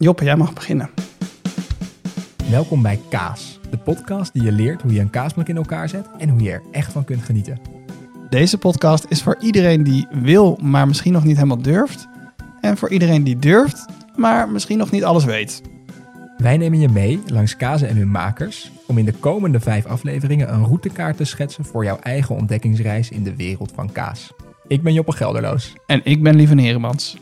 Joppe, jij mag beginnen. Welkom bij Kaas, de podcast die je leert hoe je een kaasblok in elkaar zet en hoe je er echt van kunt genieten. Deze podcast is voor iedereen die wil, maar misschien nog niet helemaal durft. En voor iedereen die durft, maar misschien nog niet alles weet. Wij nemen je mee langs kazen en hun makers om in de komende vijf afleveringen een routekaart te schetsen voor jouw eigen ontdekkingsreis in de wereld van kaas. Ik ben Joppe Gelderloos. En ik ben Lieve Heremans.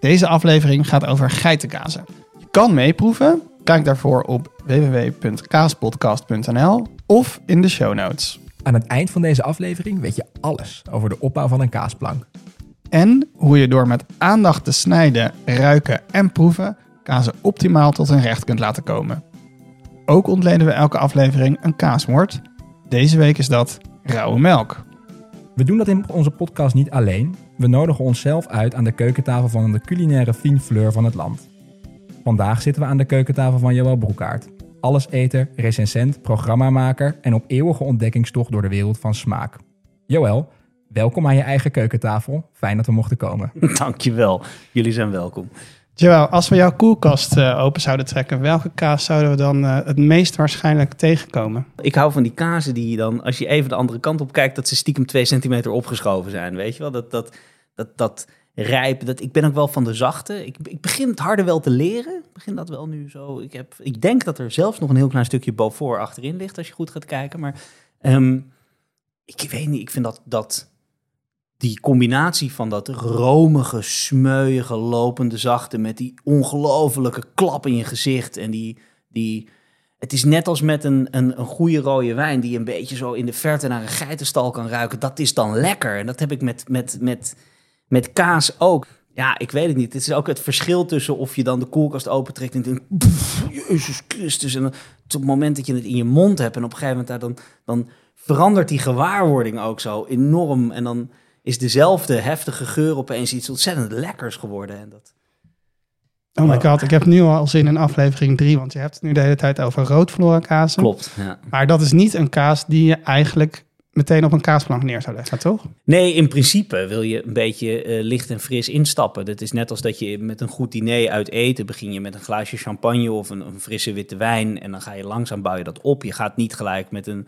Deze aflevering gaat over geitenkazen. Je kan meeproeven. Kijk daarvoor op www.kaaspodcast.nl of in de show notes. Aan het eind van deze aflevering weet je alles over de opbouw van een kaasplank. En hoe je door met aandacht te snijden, ruiken en proeven kazen optimaal tot hun recht kunt laten komen. Ook ontleden we elke aflevering een kaasmoord. Deze week is dat rauwe melk. We doen dat in onze podcast niet alleen. We nodigen onszelf uit aan de keukentafel van de culinaire fine fleur van het land. Vandaag zitten we aan de keukentafel van Joël Broekaert. Alleseter, recensent, programmamaker en op eeuwige ontdekkingstocht door de wereld van smaak. Joël, welkom aan je eigen keukentafel. Fijn dat we mochten komen. Dankjewel. Jullie zijn welkom. Joël, als we jouw koelkast uh, open zouden trekken, welke kaas zouden we dan uh, het meest waarschijnlijk tegenkomen? Ik hou van die kazen die dan, als je even de andere kant op kijkt, dat ze stiekem twee centimeter opgeschoven zijn. Weet je wel, dat, dat, dat, dat rijp. Dat, ik ben ook wel van de zachte. Ik, ik begin het harde wel te leren. Ik begin dat wel nu zo. Ik, heb, ik denk dat er zelfs nog een heel klein stukje Beaufort achterin ligt, als je goed gaat kijken. Maar um, ik weet niet, ik vind dat, dat die combinatie van dat romige, smeuige, lopende zachte met die ongelofelijke klap in je gezicht en die, die het is net als met een, een, een goede rode wijn die een beetje zo in de verte naar een geitenstal kan ruiken. Dat is dan lekker. En dat heb ik met, met, met, met kaas ook. Ja, ik weet het niet. Het is ook het verschil tussen of je dan de koelkast opentrekt en denkt, Jezus Christus. En op het moment dat je het in je mond hebt en op een gegeven moment daar dan, dan verandert die gewaarwording ook zo enorm. En dan is dezelfde heftige geur opeens iets ontzettend lekkers geworden. En dat... Oh my god, ik heb nu al zin in aflevering 3, want je hebt het nu de hele tijd over roodflora kazen. Klopt, ja. Maar dat is niet een kaas die je eigenlijk meteen op een kaasplank neer zou leggen, toch? Nee, in principe wil je een beetje uh, licht en fris instappen. Dat is net als dat je met een goed diner uit eten begin je met een glaasje champagne of een, een frisse witte wijn en dan ga je langzaam bouw je dat op. Je gaat niet gelijk met een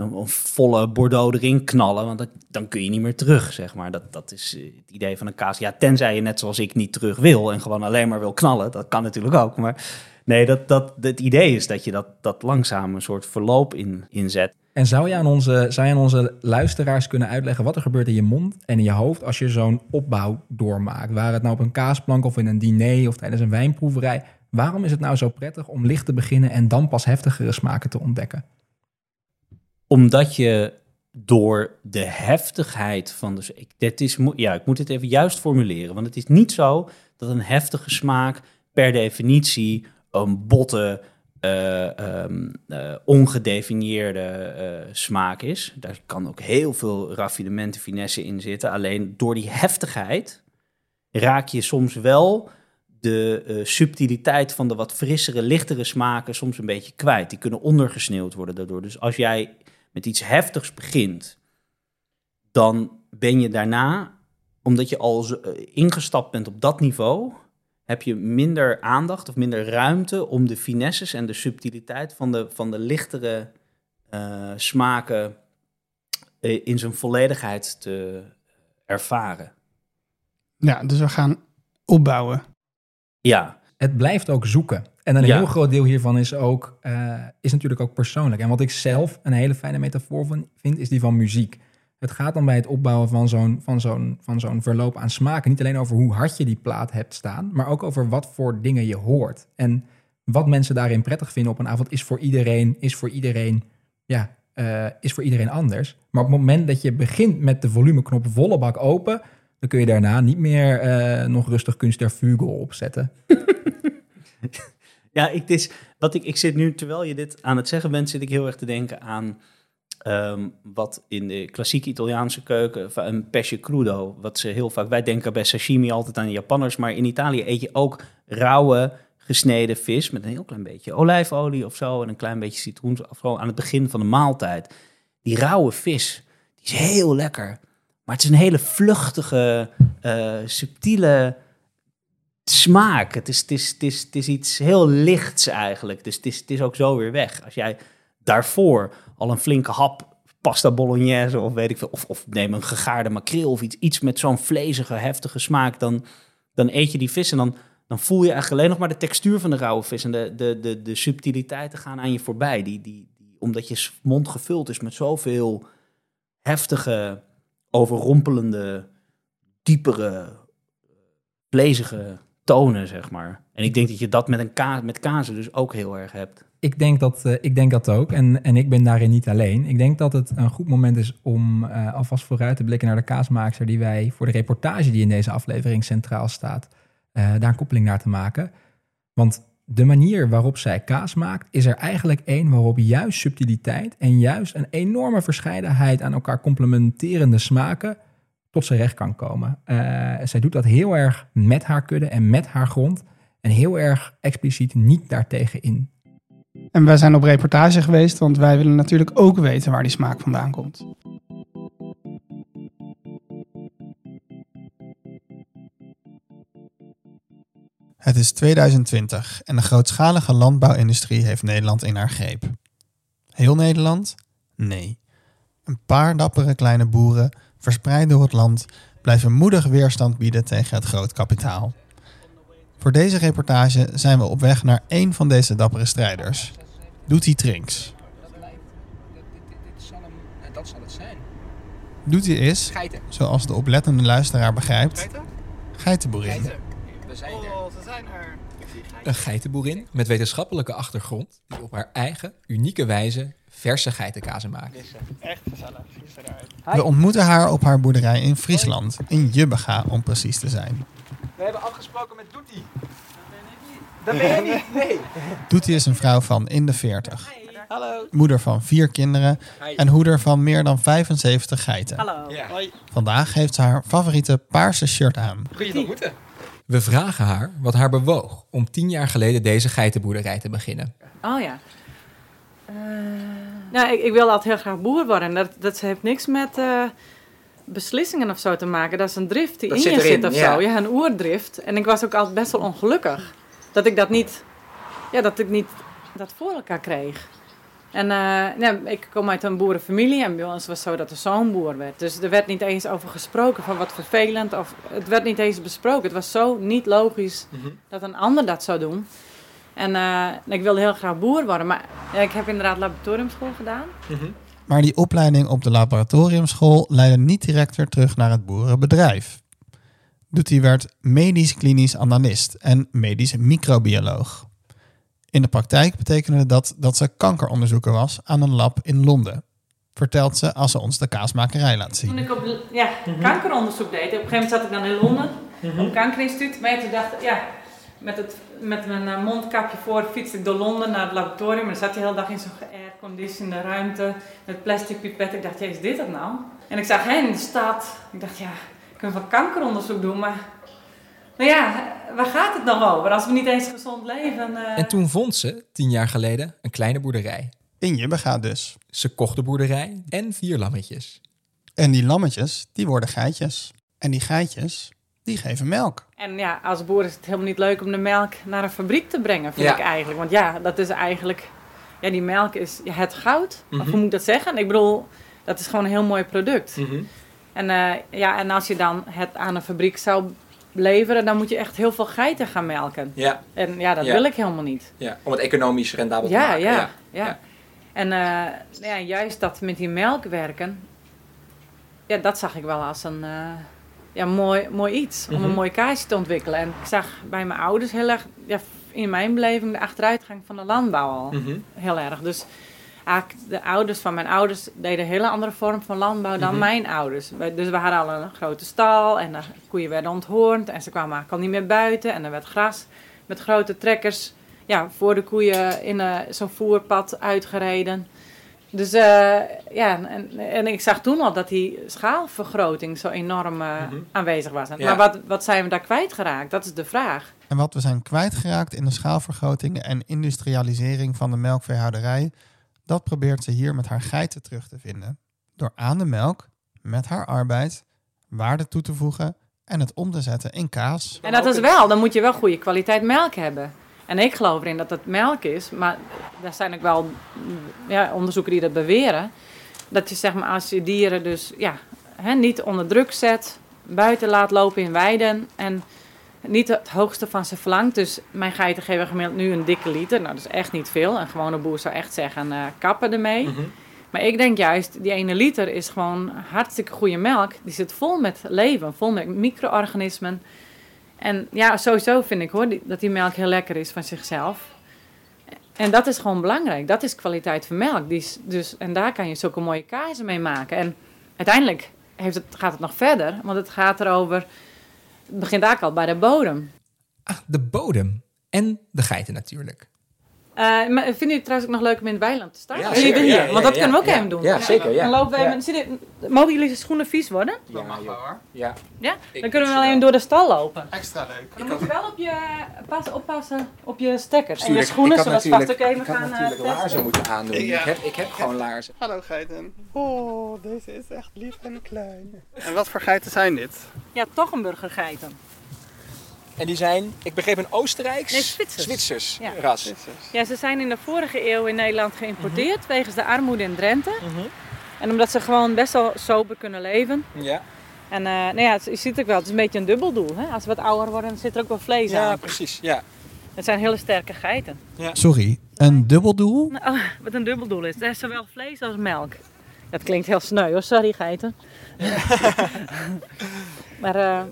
een, volle Bordeaux erin knallen, want dan kun je niet meer terug, zeg maar. Dat, dat is eh, het idee van een kaas. Ja, tenzij je net zoals ik niet terug wil en gewoon alleen maar wil knallen, dat kan natuurlijk ook. Maar nee, dat, dat, het idee is dat je dat, dat langzaam een soort verloop in, inzet. En zou je, aan onze, zou je aan onze luisteraars kunnen uitleggen wat er gebeurt in je mond en in je hoofd als je zo'n opbouw doormaakt? Waar het nou op een kaasplank of in een diner of tijdens een wijnproeverij. Waarom is het nou zo prettig om licht te beginnen en dan pas heftigere smaken te ontdekken? Omdat je door de heftigheid van de. Ik, dit is, ja, ik moet het even juist formuleren. Want het is niet zo dat een heftige smaak per definitie een botte, uh, um, uh, ongedefinieerde uh, smaak is. Daar kan ook heel veel raffinement en finesse in zitten. Alleen door die heftigheid raak je soms wel de subtiliteit van de wat frissere, lichtere smaken soms een beetje kwijt. Die kunnen ondergesneeuwd worden daardoor. Dus als jij met iets heftigs begint, dan ben je daarna, omdat je al eh, ingestapt bent op dat niveau, heb je minder aandacht of minder ruimte om de finesses en de subtiliteit van de, van de lichtere uh, smaken uh, in zijn volledigheid te ervaren. Ja, dus we gaan opbouwen. Ja. Het blijft ook zoeken. En een heel groot deel hiervan is, ook, uh, is natuurlijk ook persoonlijk. En wat ik zelf een hele fijne metafoor van vind, is die van muziek. Het gaat dan bij het opbouwen van zo'n, van, zo'n, van zo'n verloop aan smaken niet alleen over hoe hard je die plaat hebt staan, maar ook over wat voor dingen je hoort. En wat mensen daarin prettig vinden op een avond is voor iedereen, is voor iedereen, ja, uh, is voor iedereen anders. Maar op het moment dat je begint met de volumeknop volle bak open, dan kun je daarna niet meer uh, nog rustig kunst der Vugel opzetten. Ja, ik, is, wat ik, ik zit nu, terwijl je dit aan het zeggen bent, zit ik heel erg te denken aan um, wat in de klassieke Italiaanse keuken, een pesce crudo, wat ze heel vaak, wij denken bij sashimi altijd aan de Japanners, maar in Italië eet je ook rauwe gesneden vis met een heel klein beetje olijfolie of zo en een klein beetje citroen, vooral aan het begin van de maaltijd. Die rauwe vis, die is heel lekker, maar het is een hele vluchtige, uh, subtiele smaak. Het is, het, is, het, is, het is iets heel lichts eigenlijk. Dus het is, het is ook zo weer weg. Als jij daarvoor al een flinke hap pasta bolognese of weet ik veel, of, of neem een gegaarde makreel of iets, iets met zo'n vlezige, heftige smaak, dan, dan eet je die vis en dan, dan voel je eigenlijk alleen nog maar de textuur van de rauwe vis en de, de, de, de subtiliteiten gaan aan je voorbij. Die, die, die, omdat je mond gevuld is met zoveel heftige, overrompelende, diepere, vlezige tonen, zeg maar. En ik denk dat je dat met, een ka met kazen dus ook heel erg hebt. Ik denk dat, uh, ik denk dat ook. En, en ik ben daarin niet alleen. Ik denk dat het een goed moment is om uh, alvast vooruit te blikken naar de kaasmaakster die wij voor de reportage die in deze aflevering centraal staat, uh, daar een koppeling naar te maken. Want de manier waarop zij kaas maakt, is er eigenlijk één waarop juist subtiliteit en juist een enorme verscheidenheid aan elkaar complementerende smaken tot zijn recht kan komen. zij doet dat heel erg met haar kudde en met haar grond. En heel erg expliciet niet daartegen in. En wij zijn op reportage geweest, want wij willen natuurlijk ook weten waar die smaak vandaan komt. Het is 2020 en de grootschalige landbouwindustrie heeft Nederland in haar greep. Heel Nederland? Nee. Een paar dappere kleine boeren, verspreid door het land, blijven moedig weerstand bieden tegen het groot kapitaal. Voor deze reportage zijn we op weg naar één van deze dappere strijders. Doetie Trinks. Dat zal het zijn. Doetie is, Geiten. zoals de oplettende luisteraar begrijpt, geitenboerin. We zijn er. Oh, ze zijn er. Een geitenboerin met wetenschappelijke achtergrond die op haar eigen unieke wijze verse geitenkazen maakt. Echt gezellig. We ontmoeten haar op haar boerderij in Friesland, in Jubbega om precies te zijn. We hebben afgesproken met Doetie. Dat ben je niet. Nee. Doetie is een vrouw van in de 40. Hallo. Moeder van vier kinderen en hoeder van meer dan 75 geiten. Hallo. Vandaag heeft ze haar favoriete paarse shirt aan. Goed je ontmoeten. We vragen haar wat haar bewoog om tien jaar geleden deze geitenboerderij te beginnen. Oh ja. Uh, nou, ik, ik wil altijd heel graag boer worden. Dat, dat heeft niks met uh, beslissingen of zo te maken. Dat is een drift die Dat in zit je erin, zit of ja. zo. Ja, een oerdrift. En ik was ook altijd best wel ongelukkig. Dat ik dat niet, ja, dat ik niet dat voor elkaar kreeg. En uh, ja, ik kom uit een boerenfamilie en bij ons was het zo dat de zoon boer werd. Dus er werd niet eens over gesproken van wat vervelend. Of, het werd niet eens besproken. Het was zo niet logisch dat een ander dat zou doen. En uh, ik wilde heel graag boer worden. Maar ja, ik heb inderdaad laboratoriumschool gedaan. Maar die opleiding op de laboratoriumschool leidde niet direct weer terug naar het boerenbedrijf. Doetie werd medisch-klinisch analist en medisch microbioloog. In de praktijk betekende dat dat ze kankeronderzoeker was aan een lab in Londen. Vertelt ze als ze ons de kaasmakerij laat Toen zien. ik op ja, kankeronderzoek deed, op een gegeven moment zat ik dan in Londen op een kankerinstituut. Maar toen dacht ik, ja, met, het, met mijn eh, mondkapje voor fietste ik door Londen naar het laboratorium. En dan zat je de hele dag in zo'n geairconditionede ruimte met plastic pipet. Ik dacht, ja, is dit het nou? En ik zag hen in de stad. Ik dacht, ja, ik kan van kankeronderzoek doen, maar... Nou ja, waar gaat het dan over? Als we niet eens gezond leven... eh, En toen vond ze, tien jaar geleden, een kleine boerderij. In Jubbega dus. Ze kocht de boerderij en vier lammetjes. En die lammetjes, die worden geitjes. En die geitjes, die geven melk. En ja, als boer is het helemaal niet leuk om de melk naar een fabriek te brengen, vind Ja. ik eigenlijk. Want ja, dat is eigenlijk... Ja, die melk is het goud. Of Mhm. hoe moet ik dat zeggen? Ik bedoel, dat is gewoon een heel mooi product. Mhm. En, eh, ja, en als je dan het aan een fabriek zou leveren, dan moet je echt heel veel geiten gaan melken. Ja, En ja, dat Ja. wil ik helemaal niet. ja, om het economisch rendabel te Ja, maken. ja, ja, ja. En eh, ja, juist dat met die melk werken, ja, dat zag ik wel als een eh, ja, mooi, mooi iets. Om Mhm. een mooi kaasje te ontwikkelen. En ik zag bij mijn ouders heel erg, ja, in mijn beleving, de achteruitgang van de landbouw al Mhm. heel erg. Dus eigenlijk de ouders van mijn ouders deden een hele andere vorm van landbouw dan Mhm. mijn ouders. Dus we hadden al een grote stal en de koeien werden onthoornd en ze kwamen eigenlijk al niet meer buiten. En er werd gras met grote trekkers ja, voor de koeien in eh, zo'n voerpad uitgereden. Dus eh, ja, en, en ik zag toen al dat die schaalvergroting zo enorm eh, Mhm. aanwezig was. Ja. Maar wat, wat zijn we daar kwijtgeraakt? Dat is de vraag. En wat we zijn kwijtgeraakt in de schaalvergroting en industrialisering van de melkveehouderij, dat probeert ze hier met haar geiten terug te vinden. Door aan de melk, met haar arbeid, waarde toe te voegen en het om te zetten in kaas. En dat is wel, dan moet je wel goede kwaliteit melk hebben. En ik geloof erin dat het melk is, maar daar zijn ook wel mm, ja, onderzoeken die dat beweren. Dat je zeg maar als je dieren dus ja, hè, niet onder druk zet, buiten laat lopen in weiden en niet het hoogste van ze verlangt. Dus mijn geiten geven gemiddeld nu een dikke liter. Nou, dat is echt niet veel. Een gewone boer zou echt zeggen, uh, kappen ermee. Mhm. Maar ik denk juist, die ene liter is gewoon hartstikke goede melk. Die zit vol met leven, vol met micro-organismen. En ja, sowieso vind ik hoor, dat die melk heel lekker is van zichzelf. En dat is gewoon belangrijk. Dat is kwaliteit van melk. Die is dus, en daar kan je zulke mooie kazen mee maken. En uiteindelijk heeft het, gaat het nog verder, want het gaat erover... Het begint eigenlijk al bij de bodem. Ah, de bodem. En de geiten natuurlijk. Eh, maar vinden jullie het trouwens ook nog leuk om in het weiland te starten? Ja, Jullie zeker. hier, Ja, ja, want dat ja, kunnen we ook ja. even doen. Ja, zeker, ja. Dan lopen wij Ja. met, zitten- mogen jullie schoenen vies worden? Ja, joh. ja. Ja? Ik- Dan kunnen we wel even door de stal lopen. Extra leuk. Dan moet je wel op je, pas, oppassen op je stekkers. En je schoenen, zodat we vast ook even ik had gaan eh, natuurlijk laarzen moeten aandoen. Ja. Ik, heb, ik heb gewoon laarzen. Hallo geiten. Oh, deze is echt lief en klein. En wat voor geiten zijn dit? Ja, toch een burgergeiten. En die zijn, ik begreep, een Oostenrijks, Nee, Zwitsers. Zwitsers Ja. ras. Ja, ze zijn in de vorige eeuw in Nederland geïmporteerd wegens de armoede in Drenthe. Mhm. En omdat ze gewoon best wel sober kunnen leven. Ja, En eh, nou ja, het- je ziet ook wel, het is een beetje een dubbeldoel. Hè? Als we wat ouder worden, dan zit er ook wel vlees ja aan. precies. Ja. Het zijn hele sterke geiten. Sorry, een dubbeldoel? Nou, oh, wat een dubbeldoel is. Er is zowel vlees als melk. Dat klinkt heel sneu hoor, sorry geiten. maar eh,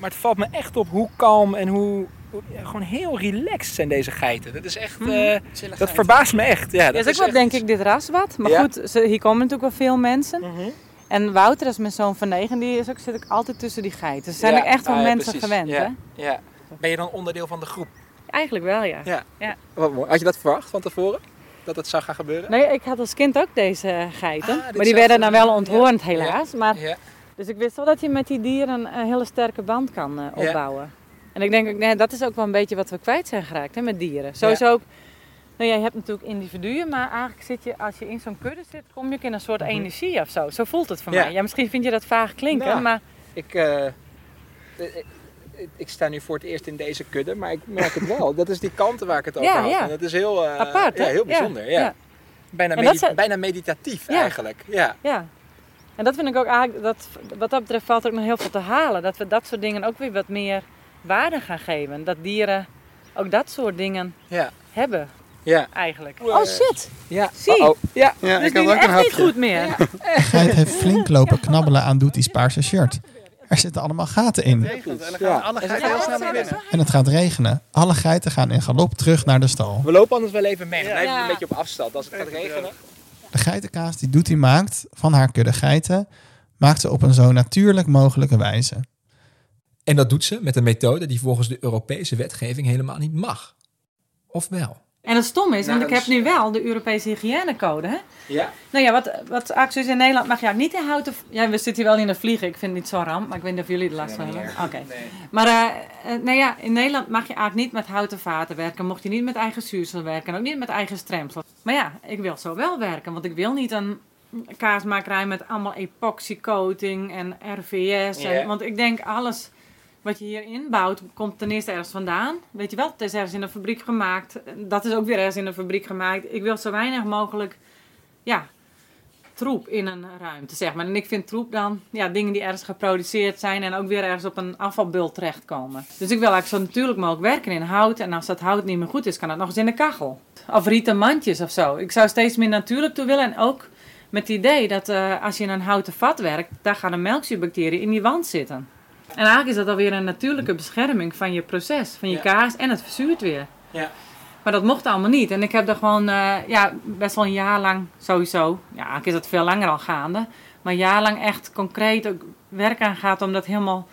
Maar het valt me echt op hoe kalm en hoe, hoe- ja, gewoon heel relaxed zijn deze geiten. Dat is echt, eh, dat verbaast me echt. Ja, dat dat is ook wel denk ik dit ras wat. Maar Ja. goed, ze, hier komen natuurlijk wel veel mensen. Mhm. En Wouter, is mijn zoon van negen, die is ook, zit ook altijd tussen die geiten. Ze zijn Ja, echt van ah, ja, mensen precies. gewend Ja. hè? Ja. Ben je dan onderdeel van de groep? Eigenlijk wel ja. Ja. Wat mooi. Had je dat verwacht van tevoren? Dat dat zou gaan gebeuren? Nee, ik had als kind ook deze geiten. Ah, maar die werden dan wel onthoornd Ja. helaas. Maar, Ja. Dus ik wist wel dat je met die dieren een hele sterke band kan eh, Ja. opbouwen. En ik denk ook, nee, dat is ook wel een beetje wat we kwijt zijn geraakt hè, met dieren. Sowieso ook, nou, ja, je hebt natuurlijk individuen, maar eigenlijk zit je, als je in zo'n kudde zit, kom je ook in een soort energie of zo. Zo voelt het voor Mhm. Ja. mij. Ja, misschien vind je dat vaag klinken, Nou, maar Ik, eh, ik, ik sta nu voor het eerst in deze kudde, maar ik merk het wel. Dat is die kanten waar ik het over Ja, had. ja. En dat is heel, eh, apart hè? heel bijzonder. Ja, ja. Bijna, dat bijna meditatief eigenlijk. Ja. Ja. En dat vind ik ook eigenlijk, dat, wat dat betreft valt er ook nog heel veel te halen. Dat we dat soort dingen ook weer wat meer waarde gaan geven. Dat dieren ook dat soort dingen Ja. hebben, Ja. eigenlijk. Oh shit, Ja. Zie. Oh, ja. Ja, dus ik had ook een niet goed meer. De geit heeft flink lopen knabbelen aan Doetie's paarse shirt. Er zitten allemaal gaten in. Ja. alle En geiten ze- heel snel naar binnen. zo. En het gaat regenen. Alle geiten gaan in galop terug naar de stal. We lopen anders wel even mee. Dan blijven we Ja. een beetje op afstand als het gaat regenen. De geitenkaas die Doetie maakt van haar kudde geiten, maakt ze op een zo natuurlijk mogelijke wijze. En dat doet ze met een methode die volgens de Europese wetgeving helemaal niet mag. Of wel? En het stom is, Nou, want ik heb nu wel de Europese hygiënecode. Hè? Ja. Nou ja, wat, wat actie is in Nederland mag je eigenlijk niet in houten... Ja, we zitten hier wel in de vliegen. Ik vind het niet zo ramp, maar ik weet niet of jullie er last van hebben. Oké. Maar eh, nou ja, in Nederland mag je eigenlijk niet met houten vaten werken. Mocht je niet met eigen zuursel werken. Ook niet met eigen stremsel. Maar ja, ik wil zo wel werken. Want ik wil niet een kaasmakerij met allemaal epoxycoating en RVS. En, want ik denk alles wat je hier inbouwt, komt ten eerste ergens vandaan. Weet je wel, het is ergens in een fabriek gemaakt. Dat is ook weer ergens in een fabriek gemaakt. Ik wil zo weinig mogelijk, ja, troep in een ruimte, zeg maar. En ik vind troep dan ja, dingen die ergens geproduceerd zijn en ook weer ergens op een afvalbult terechtkomen. Dus ik wil eigenlijk zo natuurlijk mogelijk werken in hout. En als dat hout niet meer goed is, kan dat nog eens in de kachel. Of rieten mandjes of zo. Ik zou steeds meer natuurlijk toe willen. En ook met het idee dat eh, als je in een houten vat werkt, daar gaan de melkzuurbacteriën in die wand zitten. En eigenlijk is dat alweer een natuurlijke bescherming van je proces, van je kaas. En het verzuurt weer. Ja. Maar dat mocht allemaal niet. En ik heb er gewoon eh, ja, best wel een jaar lang sowieso, ja, eigenlijk is dat veel langer al gaande, maar een jaar lang echt concreet ook werk aan gaat om dat helemaal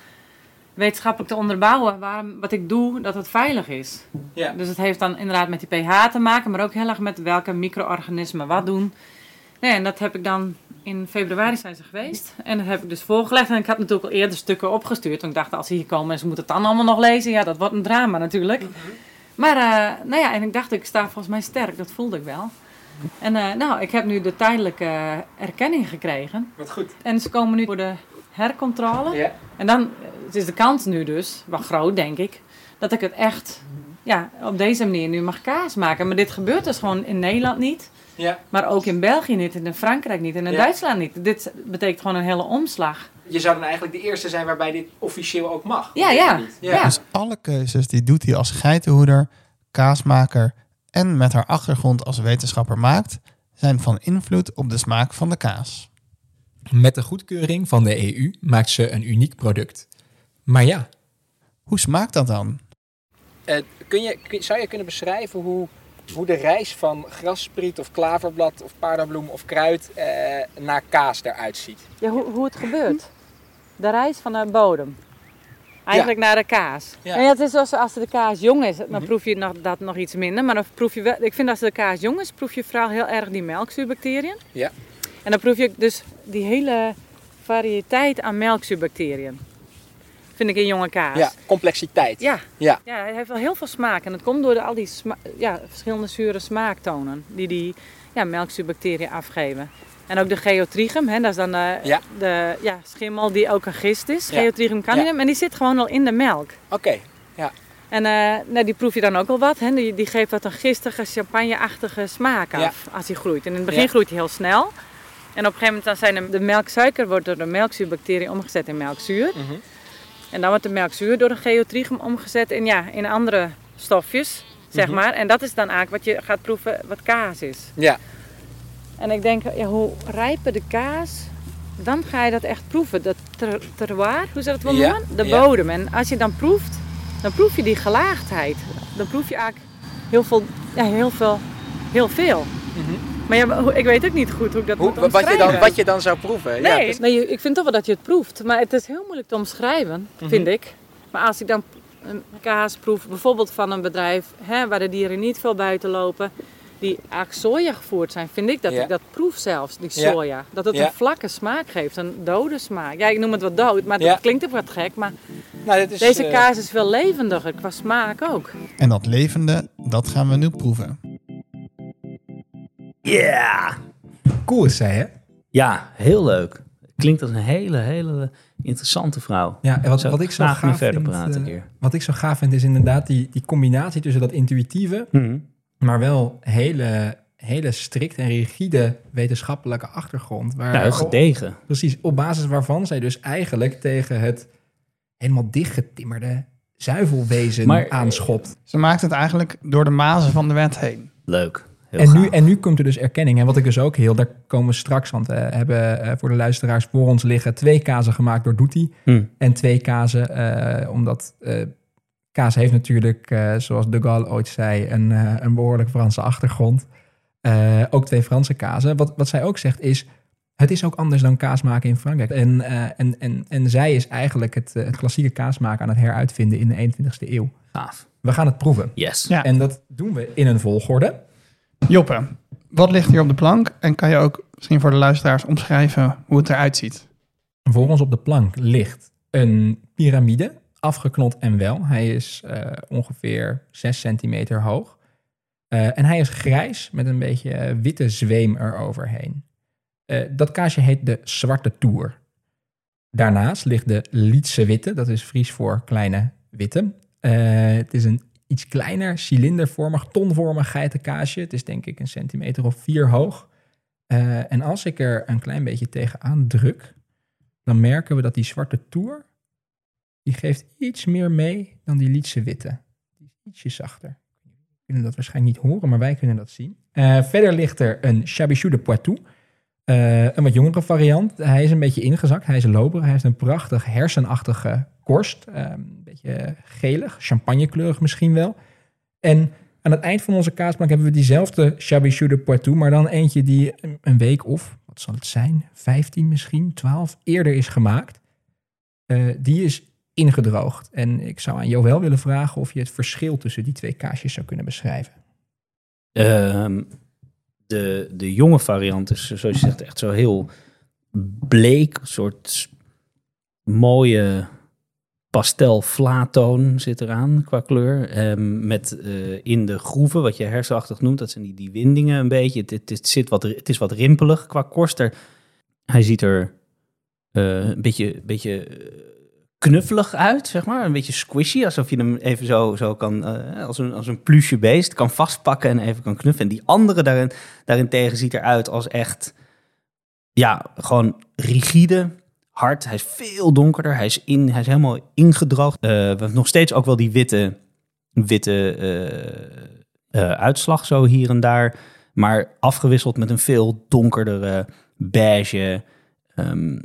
wetenschappelijk te onderbouwen. Waarom, wat ik doe, dat het veilig is. Ja. Dus het heeft dan inderdaad met die pH te maken, maar ook heel erg met welke micro-organismen wat doen. Nee, en dat heb ik dan in februari zijn ze geweest. En dat heb ik dus voorgelegd. En ik had natuurlijk al eerder stukken opgestuurd. Want ik dacht, als ze hier komen en ze moeten het dan allemaal nog lezen. Ja, dat wordt een drama natuurlijk. Maar, eh, nou ja, en ik dacht, ik sta volgens mij sterk. Dat voelde ik wel. En eh, nou, ik heb nu de tijdelijke eh, erkenning gekregen. Wat goed. En ze komen nu voor de hercontrole. Ja. En dan, Dus is de kans nu dus, wel groot denk ik, dat ik het echt ja, op deze manier nu mag kaas maken. Maar dit gebeurt dus gewoon in Nederland niet. Ja. Maar ook in België niet, en in Frankrijk niet, en in Ja. Duitsland niet. Dit betekent gewoon een hele omslag. Je zou dan eigenlijk de eerste zijn waarbij dit officieel ook mag. Ja, ja. Ja. Dus alle keuzes die doet hij als geitenhoeder, kaasmaker en met haar achtergrond als wetenschapper maakt, zijn van invloed op de smaak van de kaas. Met de goedkeuring van de EU maakt ze een uniek product. Maar ja, Hoe smaakt dat dan? Eh, kun je, kun- zou je kunnen beschrijven hoe, hoe de reis van grasspriet of klaverblad of paardabloem of kruid eh, naar kaas eruit ziet? Ja, hoe, hoe het gebeurt. De reis van de bodem. Eigenlijk naar de kaas. Ja. En het is zoals als de kaas jong is, dan Mhm. proef je nog, dat nog iets minder. Maar dan proef je wel, ik vind als de kaas jong is, proef je vooral heel erg die melkzuurbacteriën. Ja. En dan proef je dus die hele variëteit aan melkzuurbacteriën. Vind ik in jonge kaas. Ja, complexiteit. Ja. Ja. ja, hij heeft wel heel veel smaak. En dat komt door de, al die ja, verschillende zure smaaktonen die die ja, melkzuurbacteriën afgeven. En ook de geotrichum, hè, dat is dan de, Ja. de ja, schimmel die ook een gist is. Ja. Geotrichum candidum. En die zit gewoon al in de melk. Oké. En eh, nou, die proef je dan ook al wat. Hè. Die, die geeft wat een gistige, champagneachtige smaak Ja. af als hij groeit. En in het begin Ja. groeit hij heel snel. En op een gegeven moment dan zijn de, de melksuiker wordt door de melkzuurbacteriën omgezet in melkzuur. Mhm. En dan wordt de melkzuur door de geotrichum omgezet in, ja, in andere stofjes, zeg Mhm. maar. En dat is dan eigenlijk wat je gaat proeven wat kaas is. Ja. En ik denk, ja, hoe rijper de kaas, dan ga je dat echt proeven. Dat ter, terroir, hoe ze dat wel Ja, noemen? De ja. bodem. En als je dan proeft, dan proef je die gelaagdheid. Dan proef je eigenlijk heel veel, ja, heel veel, heel veel. Mhm. Maar ja, ik weet ook niet goed hoe ik dat Hoe, moet wat, je dan, omschrijven. wat je dan zou proeven? Ja, Nee, dus- nee, je- ik vind toch wel dat je het proeft. Maar het is heel moeilijk te omschrijven, Mhm. vind ik. Maar als ik dan een kaas proef, bijvoorbeeld van een bedrijf hè, waar de dieren niet veel buiten lopen, die eigenlijk soja gevoerd zijn, vind ik dat Ja. ik dat proef zelfs, die Ja. soja. Dat het Ja. een vlakke smaak geeft, een dode smaak. Ja, ik noem het wat dood, maar Ja. dat klinkt ook wat gek. Maar nou, dit is, deze eh, kaas is veel levendiger, qua smaak ook. En dat levende, dat gaan we nu proeven. Ja! Cool is zij, hè? Ja, heel leuk. Klinkt als een hele, hele interessante vrouw. Ja, en wat, wat ik zo graag verder vind, praten eh, wat ik zo gaaf vind is inderdaad die, die combinatie tussen dat intuïtieve, maar wel hele, hele strikt en rigide wetenschappelijke achtergrond. Waar, Ja, heel gedegen. Precies, op basis waarvan zij dus eigenlijk tegen het helemaal dichtgetimmerde zuivelwezen Maar- aanschopt. Ze maakt het eigenlijk door de mazen van de wet heen. Leuk. En nu, en nu komt er dus erkenning. En wat ik dus ook heel, daar komen we straks, want we hebben eh, voor de luisteraars voor ons liggen twee kazen gemaakt door Doetie. Hm. En twee kazen, eh, omdat eh, kaas heeft natuurlijk, eh, zoals de Gaulle ooit zei, een, eh, een behoorlijk Franse achtergrond. Eh, ook twee Franse kazen. Wat, wat zij ook zegt is, het is ook anders dan kaas maken in Frankrijk. En, eh, en, en, en zij is eigenlijk het, eh, het klassieke kaasmaken aan het heruitvinden in de 21ste eeuw. Gaaf. We gaan het proeven. Yes. Ja. En dat doen we in een volgorde. Joppe, wat ligt hier op de plank? En kan je ook misschien voor de luisteraars omschrijven hoe het eruit ziet? Voor ons op de plank ligt een piramide, afgeknot en wel. Hij is eh, ongeveer 6 centimeter hoog. Eh, en hij is grijs met een beetje eh, witte zweem eroverheen. Eh, dat kaasje heet de Zwarte Toer. Daarnaast ligt de Lietse Witte, dat is Fries voor kleine witte. Het is een iets kleiner, cilindervormig, tonvormig geitenkaasje. Het is denk ik een centimeter of vier hoog. Eh, en als ik er een klein beetje tegenaan druk, dan merken we dat die zwarte toer, die geeft iets meer mee dan die Lietse witte. Die is ietsje zachter. We kunnen dat waarschijnlijk niet horen, maar wij kunnen dat zien. Eh, verder ligt er een Chabichou de Poitou. Eh, een wat jongere variant. Hij is een beetje ingezakt. Hij is loper. Hij heeft een prachtig hersenachtige korst. Eh, een beetje gelig, champagnekleurig misschien wel. En aan het eind van onze kaasplank hebben we diezelfde Chabichou de Poitou, maar dan eentje die een- week of, wat zal het zijn, 15 misschien, 12 eerder is gemaakt. Eh, die is ingedroogd. En ik zou aan Joël willen vragen of je het verschil tussen die twee kaasjes zou kunnen beschrijven. Ehm, de, de jonge variant is, zoals je zegt, echt zo heel bleek. Soort mooie pastel-vlaatoon zit eraan qua kleur. Ehm, met eh, in de groeven, wat je hersenachtig noemt, dat zijn die, die windingen een beetje. Het, zit wat, het is wat rimpelig qua korst. Er, hij ziet er eh, een beetje, beetje eh, knuffelig uit, zeg maar. Een beetje squishy, alsof je hem even zo, zo kan, als, een, als een pluche beest, kan vastpakken en even kan knuffelen. En die andere daarin, daarentegen ziet eruit als echt, ja, gewoon rigide, hard. Hij is veel donkerder, hij is, in, hij is helemaal ingedroogd. Eh, we hebben nog steeds ook wel die witte, witte eh, eh, uitslag zo hier en daar. Maar afgewisseld met een veel donkerdere beige, ehm,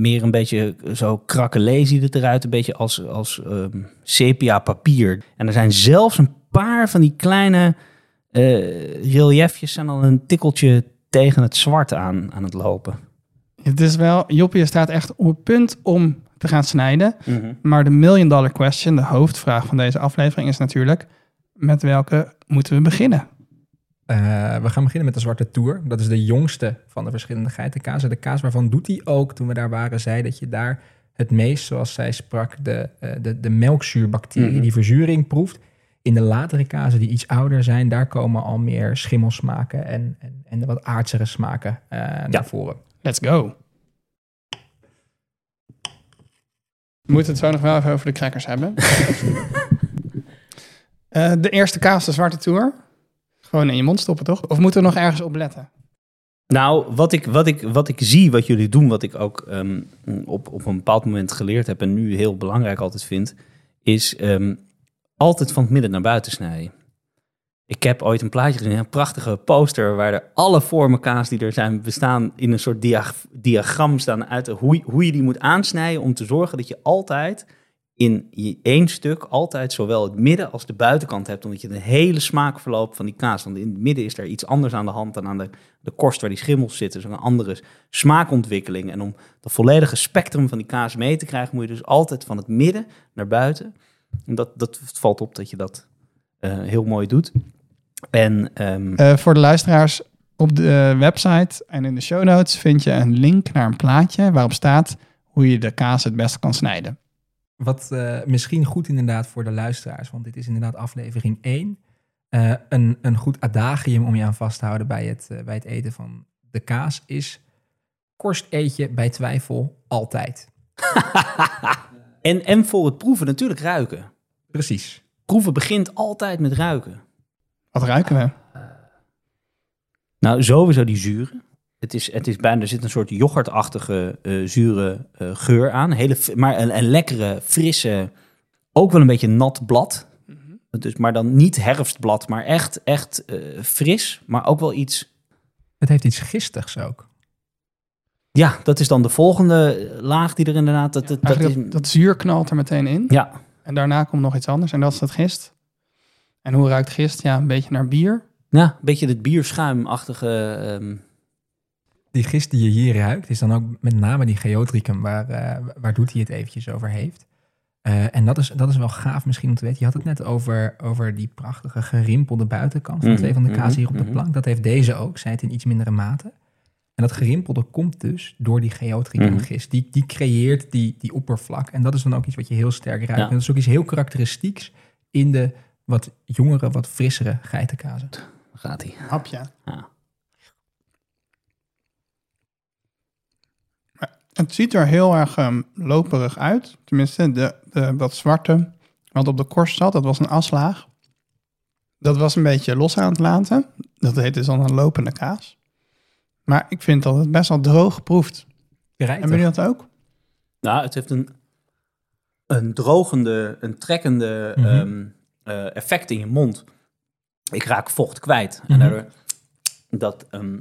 meer een beetje zo krakelé ziet het eruit. Een beetje als, als ehm, sepia papier. En er zijn zelfs een paar van die kleine eh reliefjes zijn al een tikkeltje tegen het zwart aan, aan het lopen. Het is wel, Joppie staat echt op het punt om te gaan snijden. Maar de million dollar question, de hoofdvraag van deze aflevering is natuurlijk... met welke moeten we beginnen? Eh, we gaan beginnen met de Zwarte Tour. Dat is de jongste van de verschillende geitenkazen. De kaas waarvan doet hij ook, toen we daar waren, zei dat je daar het meest, zoals zij sprak, de, eh, de, de melkzuurbacterie, Mhm. die verzuring proeft. In de latere kazen die iets ouder zijn, daar komen al meer schimmelsmaken en, en, en de wat aardsere smaken eh, naar voren. Let's go. We moeten het zo nog wel even over de crackers hebben. Eh, de eerste kaas, de Zwarte Tour. Gewoon in je mond stoppen, toch? Of moeten we nog ergens op letten? Nou, wat ik, wat, ik, wat ik zie, wat jullie doen, wat ik ook ehm, op, op een bepaald moment geleerd heb en nu heel belangrijk altijd vind, is ehm, altijd van het midden naar buiten snijden. Ik heb ooit een plaatje gezien, een prachtige poster, waar er alle vormen kaas die er zijn bestaan in een soort dia- diagram staan uit hoe, hoe je die moet aansnijden om te zorgen dat je altijd in je één stuk altijd zowel het midden als de buitenkant hebt, omdat je een hele smaakverloop van die kaas, want in het midden is er iets anders aan de hand dan aan de, de korst waar die schimmels zitten, dus een andere smaakontwikkeling. En om de volledige spectrum van die kaas mee te krijgen, moet je dus altijd van het midden naar buiten. En dat, dat valt op dat je dat eh, heel mooi doet. En ehm, Eh, voor de luisteraars, op de website en in de show notes vind je een link naar een plaatje waarop staat hoe je de kaas het beste kan snijden. Wat eh, misschien goed inderdaad voor de luisteraars, want dit is inderdaad aflevering 1. eh, een, een goed adagium om je aan vast te houden bij het, eh, bij het eten van de kaas is... korst eet je bij twijfel altijd. en, en voor het proeven natuurlijk ruiken. Precies. Proeven begint altijd met ruiken. Wat ruiken we? Nou, sowieso die zuren. Het is, het is bijna, er zit een soort yoghurtachtige eh, zure eh, geur aan. Hele, maar een, een lekkere, frisse, ook wel een beetje nat blad. Dus, maar dan niet herfstblad, maar echt, echt eh, fris. Maar ook wel iets... Het heeft iets gistigs ook. Ja, dat is dan de volgende laag die er inderdaad... Dat, dat, dat is, dat, dat zuur knalt er meteen in. ja, En daarna komt nog iets anders en dat is het gist. En hoe ruikt gist? Ja, een beetje naar bier. ja, een beetje het bierschuimachtige... ehm, Die gist die je hier ruikt, is dan ook met name die geotricum, waar, eh, waar Doet hij het eventjes over heeft. Eh, en dat is, dat is wel gaaf misschien om te weten. Je had het net over, over die prachtige gerimpelde buitenkant van Mhm, twee van de kaas hier op de mhm, plank. Dat heeft deze ook, zij het in iets mindere mate. En dat gerimpelde komt dus door die geotricum Mhm. gist. Die, die creëert die, die oppervlak. En dat is dan ook iets wat je heel sterk ruikt. Ja. En dat is ook iets heel karakteristieks in de wat jongere, wat frissere geitenkazen. gaat hij. Hapje. Ja. Het ziet er heel erg ehm, loperig uit. Tenminste, de, de, dat zwarte wat op de korst zat, dat was een aslaag. Dat was een beetje los aan het laten. Dat heet dus dan een lopende kaas. Maar ik vind dat het best wel droog proeft. Hebben jullie dat ook? Nou, het heeft een, een drogende, een trekkende Mhm. ehm, eh, effect in je mond. Ik raak vocht kwijt. Mhm. En daardoor, dat, ehm,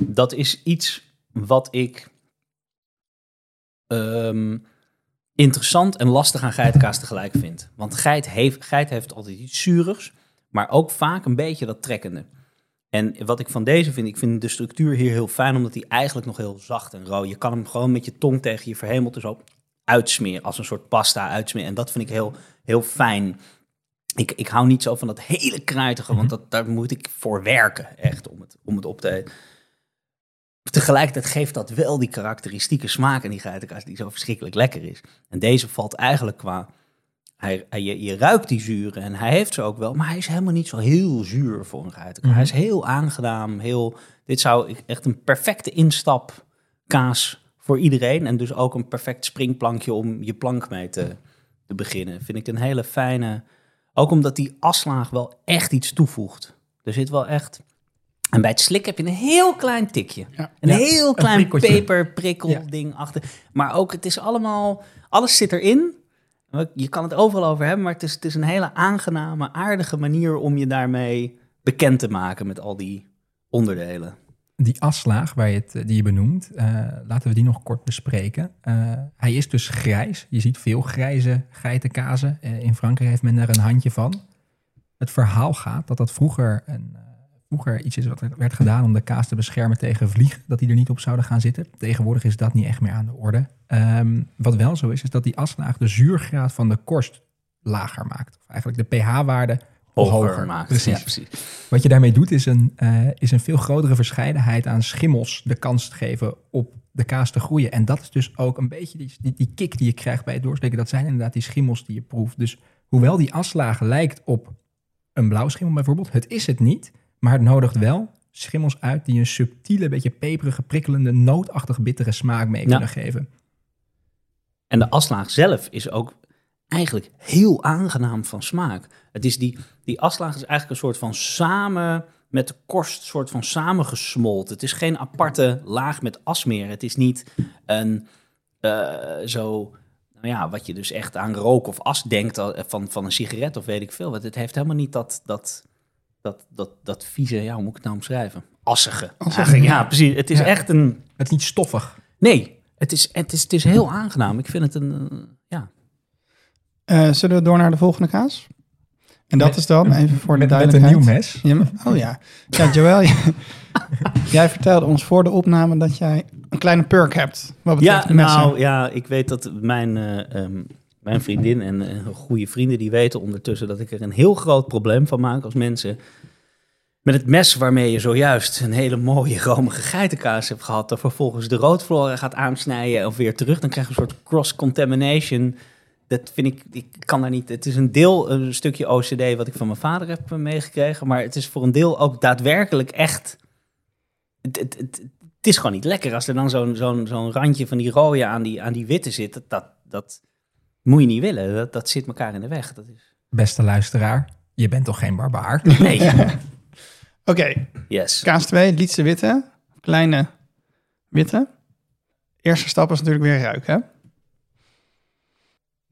dat is iets wat ik ehm, interessant en lastig aan geitenkaas tegelijk vind. Want geit heeft, geit heeft altijd iets zuurigs, maar ook vaak een beetje dat trekkende. En wat ik van deze vind, ik vind de structuur hier heel fijn, omdat hij eigenlijk nog heel zacht en rauw. Je kan hem gewoon met je tong tegen je verhemelte zo uitsmeren, als een soort pasta uitsmeren. En dat vind ik heel, heel fijn. Ik, ik hou niet zo van dat hele kruidige, want dat, daar moet ik voor werken, echt, om het, om het op te eten. Tegelijkertijd geeft dat wel die karakteristieke smaak in die geitenkaas, die zo verschrikkelijk lekker is. En deze valt eigenlijk qua... Hij, hij- je, je ruikt die zuren en hij heeft ze ook wel, maar hij is helemaal niet zo heel zuur voor een geitenkaas. Mhm. Hij is heel aangenaam, heel... Dit zou echt een perfecte instapkaas voor iedereen. En dus ook een perfect springplankje om je plank mee te, te beginnen. Vind ik een hele fijne. Ook omdat die aslaag wel echt iets toevoegt. Er zit wel echt. En bij het slik heb je een heel klein tikje. Ja. Een Ja, heel een klein prikkeltje. peperprikkel Ja. ding achter. Maar ook, het is allemaal. Alles zit erin. Je kan het overal over hebben, maar het is, het is een hele aangename, aardige manier om je daarmee bekend te maken met al die onderdelen. Die aslaag waar je het, eh, die je benoemt, eh, laten we die nog kort bespreken. Eh, hij is dus grijs. Je ziet veel grijze geitenkazen. In Frankrijk heeft men daar een handje van. Het verhaal gaat dat dat vroeger, een, vroeger iets is wat er werd gedaan om de kaas te beschermen tegen vliegen. Dat die er niet op zouden gaan zitten. Tegenwoordig is dat niet echt meer aan de orde. Ehm, wat wel zo is, is dat die aslaag de zuurgraad van de korst lager maakt. Of eigenlijk de pH-waarde hoger, maakt. Precies. Ja, precies. Wat je daarmee doet, is een, eh, is een veel grotere verscheidenheid aan schimmels de kans te geven op de kaas te groeien. En dat is dus ook een beetje die, die, die kick die je krijgt bij het doorslikken. Dat zijn inderdaad die schimmels die je proeft. Dus hoewel die aslaag lijkt op een blauwschimmel bijvoorbeeld, het is het niet. Maar het nodigt wel schimmels uit die een subtiele, beetje peperige, prikkelende, nootachtig bittere smaak mee Ja. kunnen geven. En de aslaag zelf is ook eigenlijk heel aangenaam van smaak. Het is die, die aslaag is eigenlijk een soort van samen met de korst soort van samengesmolten. Het is geen aparte laag met as meer. Het is niet een eh, zo, nou ja, wat je dus echt aan rook of as denkt al- van, van een sigaret of weet ik veel. Want het heeft helemaal niet dat, dat, dat, dat, dat vieze, ja, hoe moet ik het nou omschrijven? Assige. Ja, precies. Het is Ja. echt een, Het is niet stoffig. nee, het is, het is, het is heel aangenaam. Ik vind het een, eh, zullen we door naar de volgende kaas? En dat Met- is dan, even voor de Met, met een nieuw mes. Ja, maar- oh ja. Ja, Joël, jij, vertelde ons voor de opname dat jij een kleine perk hebt. Wat betreft Ja, messen. nou ja, ik weet dat mijn, eh, ehm, mijn vriendin en eh, goede vrienden die weten ondertussen dat ik er een heel groot probleem van maak als mensen met het mes waarmee je zojuist een hele mooie romige geitenkaas hebt gehad, dan vervolgens de roodvloren gaat aansnijden of weer terug, dan krijg je een soort cross-contamination. Dat vind ik, ik kan daar niet. Het is een deel, een stukje OCD wat ik van mijn vader heb meegekregen, maar het is voor een deel ook daadwerkelijk echt. Het, het, het, het is gewoon niet lekker als er dan zo'n zo'n zo'n randje van die rode aan die, aan die witte zit. Dat, dat, dat moet je niet willen. Dat, dat zit elkaar in de weg. Dat is... Beste luisteraar, je bent toch geen barbaar? Nee. Oké, Yes. kaas 2, Lietse witte. Kleine witte. Eerste stap is natuurlijk weer ruiken.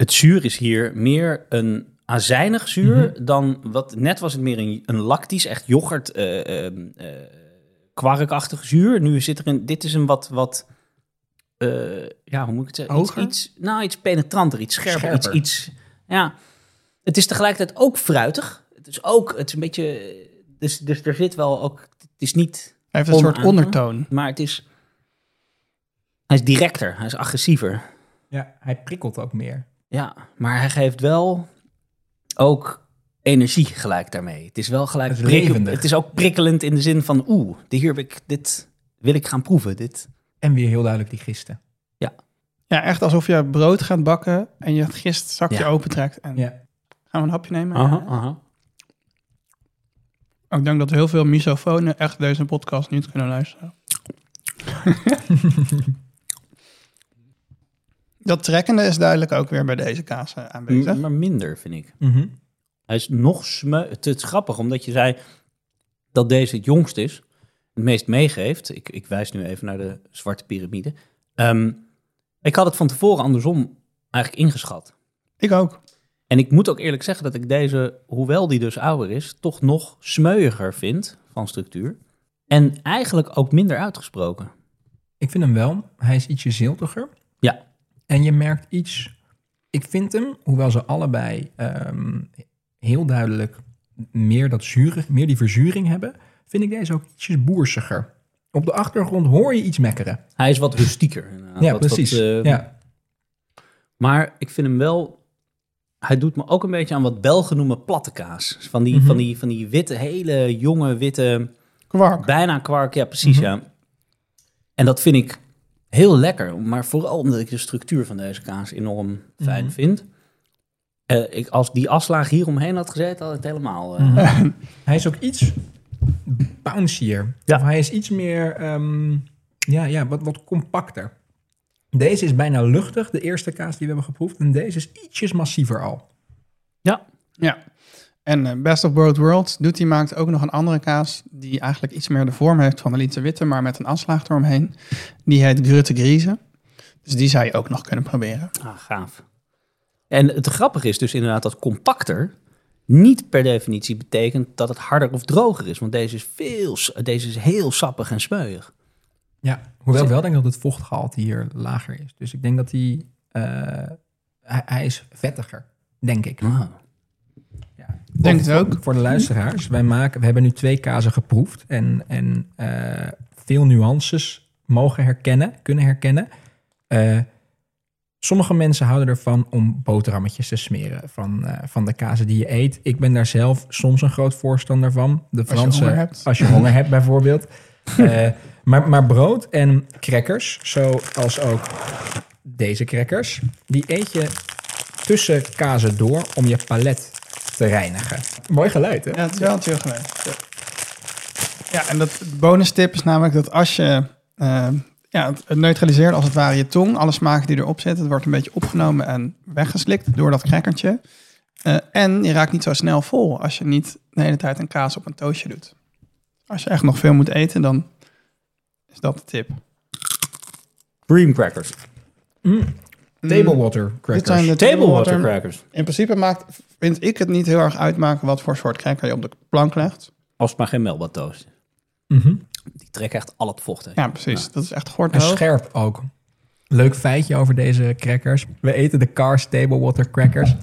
Het zuur is hier meer een azijnig zuur Mhm. dan wat... Net was het meer een, een lactisch, echt yoghurt, eh ehm, eh, kwarkachtig zuur. Nu zit er een... Dit is een wat... wat eh, ja, hoe moet ik het zeggen? Iets, iets, nou, iets penetranter, iets scherper. Scherper. Iets, iets, ja. Het is tegelijkertijd ook fruitig. Het is ook... Het is een beetje... Dus, dus er zit wel ook... Het is niet... Hij heeft een soort ondertoon. Maar het is... Hij is directer. Hij is agressiever. Ja, hij prikkelt ook meer. Ja, maar hij geeft wel ook energie gelijk daarmee. Het is wel gelijk Het prikkel-. Het is ook prikkelend in de zin van, oeh, dit hier heb ik, dit wil ik gaan proeven. Dit. En weer heel duidelijk die gisten. Ja, echt alsof je brood gaat bakken en je het gistzakje Ja. opentrekt. En Ja. gaan we een hapje nemen? aha. Ik denk dat heel veel misofonen echt deze podcast niet kunnen luisteren. dat trekkende is duidelijk ook weer bij deze kaas eh, aanwezig. M- Maar minder, vind ik. Mhm. Hij is nog sme... Het is grappig, omdat je zei dat deze het jongst is. Het meest meegeeft. Ik, ik wijs nu even naar de zwarte piramide. Ehm, ik had het van tevoren andersom eigenlijk ingeschat. Ik ook. En ik moet ook eerlijk zeggen dat ik deze, hoewel die dus ouder is, toch nog smeuiger vind van structuur. En eigenlijk ook minder uitgesproken. Ik vind hem wel. Hij is ietsje ziltiger. En je merkt iets... Ik vind hem, hoewel ze allebei ehm, heel duidelijk meer, dat zure, meer die verzuring hebben... vind ik deze ook ietsjes boersiger. Op de achtergrond hoor je iets mekkeren. Hij is wat rustieker. Ja, Wat- precies. wat, eh, ja. Maar ik vind hem wel... Hij doet me ook een beetje aan wat Belgen noemen platte kaas. Van die, Mhm. van die, van die witte, hele jonge, witte... Kwark. Bijna kwark, ja precies, Mhm. ja. En dat vind ik heel lekker. Maar vooral omdat ik de structuur van deze kaas enorm fijn Mhm. vind. Eh, ik, als die afslaag hier omheen had gezeten, had het helemaal... eh, Mhm. hij is ook iets bouncier. Ja. Of hij is iets meer... ehm, ja, ja wat, wat compacter. Deze is bijna luchtig, de eerste kaas die we hebben geproefd. En deze is ietsjes massiever al. Ja. En eh, Best of Both Worlds die maakt ook nog een andere kaas die eigenlijk iets meer de vorm heeft van de Lietse Witte, maar met een afslaag eromheen. Die heet Grutte Grieze. Dus die zou je ook nog kunnen proberen. Ah, gaaf. En het grappige is dus inderdaad dat compacter niet per definitie betekent dat het harder of droger is. Want deze is, veel, deze is heel sappig en smeuig. Ja, hoewel ik wel denk dat het vochtgehalte hier lager is. Dus ik denk dat hij, eh, hij, hij is vettiger, denk ik. Ah. Denk het ook. Voor, de luisteraars, wij maken, we hebben nu twee kazen geproefd en, en eh, veel nuances mogen herkennen, kunnen herkennen. Eh, sommige mensen houden ervan om boterhammetjes te smeren van, eh, van de kazen die je eet. Ik ben daar zelf soms een groot voorstander van. De je Franse, honger hebt. Als je honger hebt bijvoorbeeld. Maar, maar brood en crackers, zoals ook deze crackers, die eet je tussen kazen door om je palet te reinigen. Mooi geluid, hè? Ja, het is wel chill geweest. Ja, ja en dat bonus tip is namelijk dat als je eh, ja, het- neutraliseert als het ware je tong, alle smaken die erop zitten, het wordt een beetje opgenomen en weggeslikt door dat crackertje. Eh, en je raakt niet zo snel vol als je niet de hele tijd een kaas op een toastje doet. Als je echt nog veel moet eten, dan is dat de tip. Cream crackers. Table water crackers. Dit zijn de Table water water. crackers. In principe maakt, vind ik het niet heel erg uitmaken wat voor soort cracker je op de plank legt. Als het maar geen melba toast is. Mhm. Die trekken echt al het vocht. Ja, precies. Dat is echt En gordhoog. scherp ook. Leuk feitje over deze crackers. We eten de Cars Table Water crackers.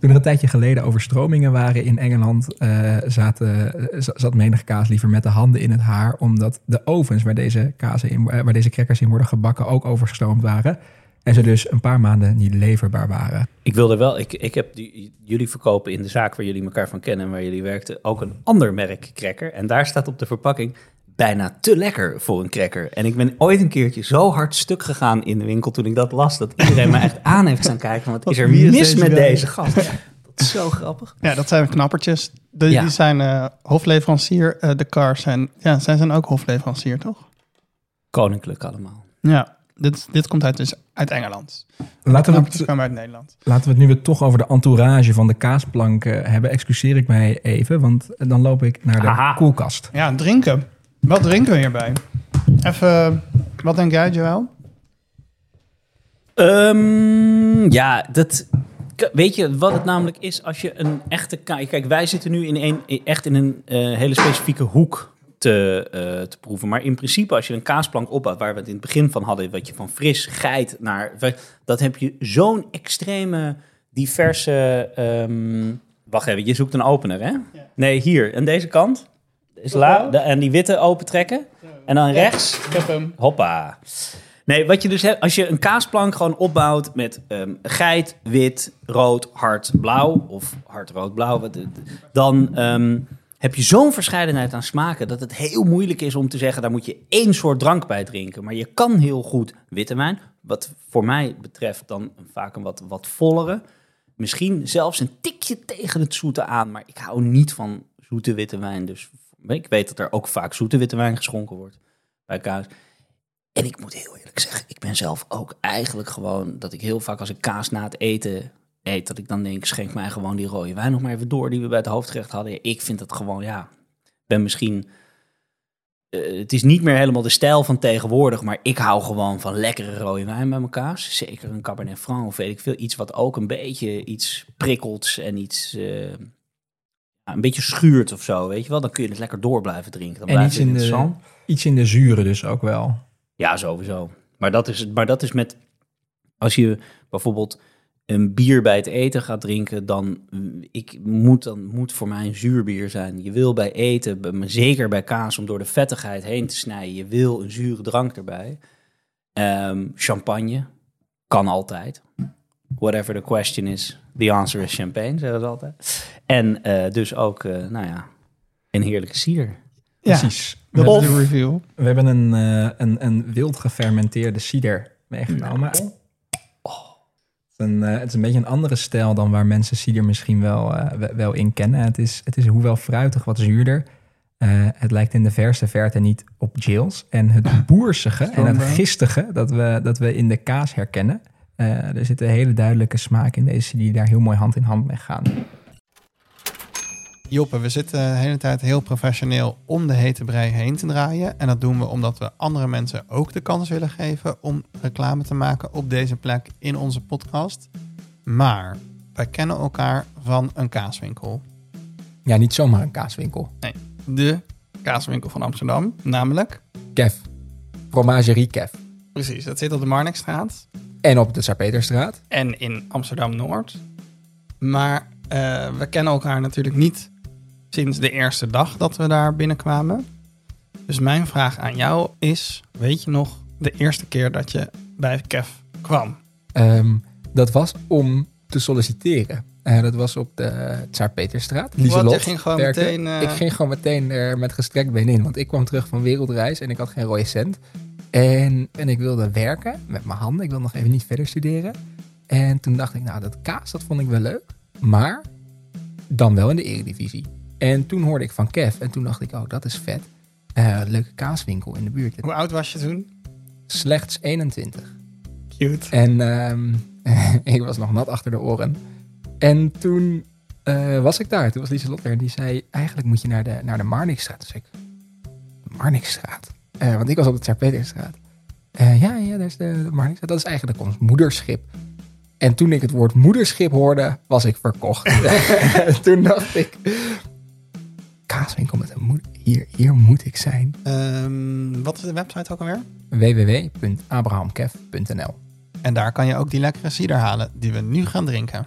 Toen er een tijdje geleden overstromingen waren in Engeland, eh, zaten, eh, zat menig kaas liever met de handen in het haar, omdat de ovens waar deze, kazen in, eh, waar deze crackers in worden gebakken ook overstroomd waren. En ze dus een paar maanden niet leverbaar waren. Ik wilde wel, ik, ik heb die, jullie verkopen in de zaak waar jullie elkaar van kennen en waar jullie werkten ook een ander merk cracker. En daar staat op de verpakking bijna te lekker voor een cracker. En ik ben ooit een keertje zo hard stuk gegaan in de winkel toen ik dat las, dat iedereen me echt aan heeft gaan kijken. Wat is er mis deze met guy? deze gast? Dat is zo grappig. Ja, dat zijn knappertjes. De, Ja. Die zijn eh, hofleverancier. eh, de cars zijn, ja, zij zijn ook hofleverancier, toch? Koninklijk allemaal. Ja, dit, dit komt uit, dus uit Engeland. Laten we, Knappertjes het, komen uit Nederland. laten we het nu weer toch over de entourage van de kaasplank eh, hebben. Excuseer ik mij even, want dan loop ik naar de Aha. koelkast. Ja, drinken. Wat drinken we hierbij? Even, wat denk jij, Joël? Ehm, ja, dat. Weet je wat het namelijk is als je een echte kaas. Kijk, wij zitten nu in een, echt in een eh, hele specifieke hoek te, eh, te proeven. Maar in principe, als je een kaasplank opbouwt, waar we het in het begin van hadden, wat je van fris geit naar. Dat heb je zo'n extreme, diverse. ehm, wacht even, je zoekt een opener, hè? Nee, hier, aan deze kant. Is la, de- en die witte opentrekken. En dan rechts. Ik heb hem. Hoppa. Nee, wat je dus hebt, als je een kaasplank gewoon opbouwt met ehm, geit, wit, rood, hard, blauw of hard, rood, blauw, dan ehm, heb je zo'n verscheidenheid aan smaken dat het heel moeilijk is om te zeggen, daar moet je één soort drank bij drinken. Maar je kan heel goed witte wijn, wat voor mij betreft dan vaak een wat, wat vollere. Misschien zelfs een tikje tegen het zoete aan, maar ik hou niet van zoete witte wijn. Dus ik weet dat er ook vaak zoete witte wijn geschonken wordt bij kaas. En ik moet heel eerlijk zeggen, ik ben zelf ook eigenlijk gewoon dat ik heel vaak als ik kaas na het eten eet, dat ik dan denk, schenk mij gewoon die rode wijn nog maar even door die we bij het hoofdgerecht hadden. Ik vind het gewoon, ja, ben misschien, eh, het is niet meer helemaal de stijl van tegenwoordig, maar ik hou gewoon van lekkere rode wijn bij kaas. Zeker een Cabernet Franc of weet ik veel, iets wat ook een beetje iets prikkelt en iets, eh, een beetje schuurt of zo, weet je wel. Dan kun je het lekker door blijven drinken. Dan En blijft iets het in, de, iets in de zure dus ook wel. Ja, sowieso. Maar dat is, maar dat is met. Als je bijvoorbeeld een bier bij het eten gaat drinken, dan, ik moet, dan moet voor mij een zuurbier zijn. Je wil bij eten, bij- maar zeker bij kaas, om door de vettigheid heen te snijden, je wil een zure drank erbij. Ehm, champagne kan altijd. Whatever the question is, the answer is champagne, zeggen ze altijd. En eh, dus ook, eh, nou ja, een heerlijke cider. Ja, Precies. We, is de review. we hebben een, eh, een, een wild gefermenteerde cider meegenomen. Is, een, eh, het is een beetje een andere stijl dan waar mensen cider misschien wel, eh, we- wel in kennen. Het is, het is hoewel fruitig wat zuurder. Eh, het lijkt in de verste verte niet op Jills. En het boersige en het gistige dat we, dat we in de kaas herkennen. Er zitten hele duidelijke smaken in deze die daar heel mooi hand in hand mee gaan. Joppe, we zitten de hele tijd heel professioneel om de hete brei heen te draaien. En dat doen we omdat we andere mensen ook de kans willen geven om reclame te maken op deze plek in onze podcast. Maar wij kennen elkaar van een kaaswinkel. Ja, niet zomaar een kaaswinkel. De kaaswinkel van Amsterdam, namelijk. Kev. Fromagerie Kev. Precies, dat zit op de Marnixstraat En op de Sarpeterstraat. en in Amsterdam-Noord. Maar eh, we kennen elkaar natuurlijk niet sinds de eerste dag dat we daar binnenkwamen. Dus mijn vraag aan jou is, weet je nog de eerste keer dat je bij Kev kwam? Ehm, dat was om te solliciteren. Eh, dat was op de Tsaar-Peterstraat. Lieselot je ging gewoon werkte. meteen, eh, Ik ging gewoon meteen er met gestrekt been in. Want ik kwam terug van wereldreis en ik had geen rode cent. En, en ik wilde werken met mijn handen. Ik wilde nog even niet verder studeren. En toen dacht ik, nou, dat kaas, dat vond ik wel leuk. Maar dan wel in de eredivisie. En toen hoorde ik van Kev. En toen dacht ik, oh, dat is vet. Eh, leuke kaaswinkel in de buurt. Hoe oud was je toen? Slechts 21. Cute. En ehm, ik was nog nat achter de oren. En toen eh, was ik daar. Toen was Lieselot er. En die zei, eigenlijk moet je naar de, naar de Marnixstraat. Dus ik, de Marnixstraat? Eh, want ik was op de Tsaar-Peterstraat. Eh, ja, ja, daar is de, de Marnixstraat. Dat is eigenlijk ons moederschip. En toen ik het woord moederschip hoorde, was ik verkocht. toen dacht ik, kaaswinkel met een moeder. Hier, hier moet ik zijn. Ehm, wat is de website ook alweer? www.abrahamkev.nl En daar kan je ook die lekkere cider halen die we nu gaan drinken.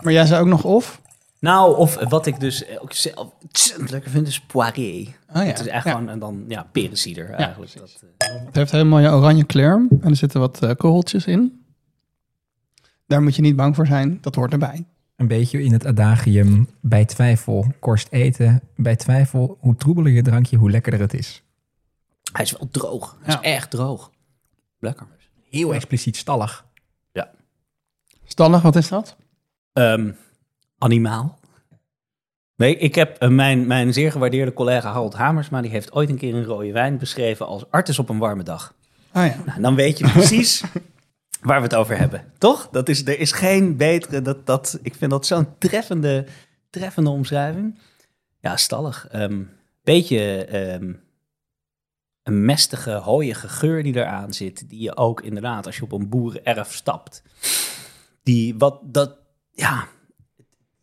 Maar jij zei ook nog of? Nou, of wat ik dus ook zelf lekker vind, is poirier. Oh ja. Het is echt Ja. gewoon en dan ja, perensieder eigenlijk. Dat, eh, Het heeft een hele mooie oranje kleur en er zitten wat eh, korreltjes in. Daar moet je niet bang voor zijn, dat hoort erbij. Een beetje in het adagium bij twijfel korst eten. Bij twijfel, hoe troebeler je drankje, hoe lekkerder het is. hij is wel droog. Hij Ja. is echt droog. Lekker. Heel expliciet stallig. Stallig, wat is dat? Ehm, animaal. Nee, ik heb eh, mijn, mijn zeer gewaardeerde collega Harold Hamersma, die heeft ooit een keer een rode wijn beschreven als artis op een warme dag. Oh ja. Nou, dan weet je precies waar we het over hebben. Toch? Dat is, er is geen betere. Dat, dat, ik vind dat zo'n treffende, treffende omschrijving. Ja, stallig. Ehm, beetje ehm, een mestige, hooiige geur die eraan zit. Die je ook inderdaad, als je op een boerenerf stapt. Die wat dat, ja,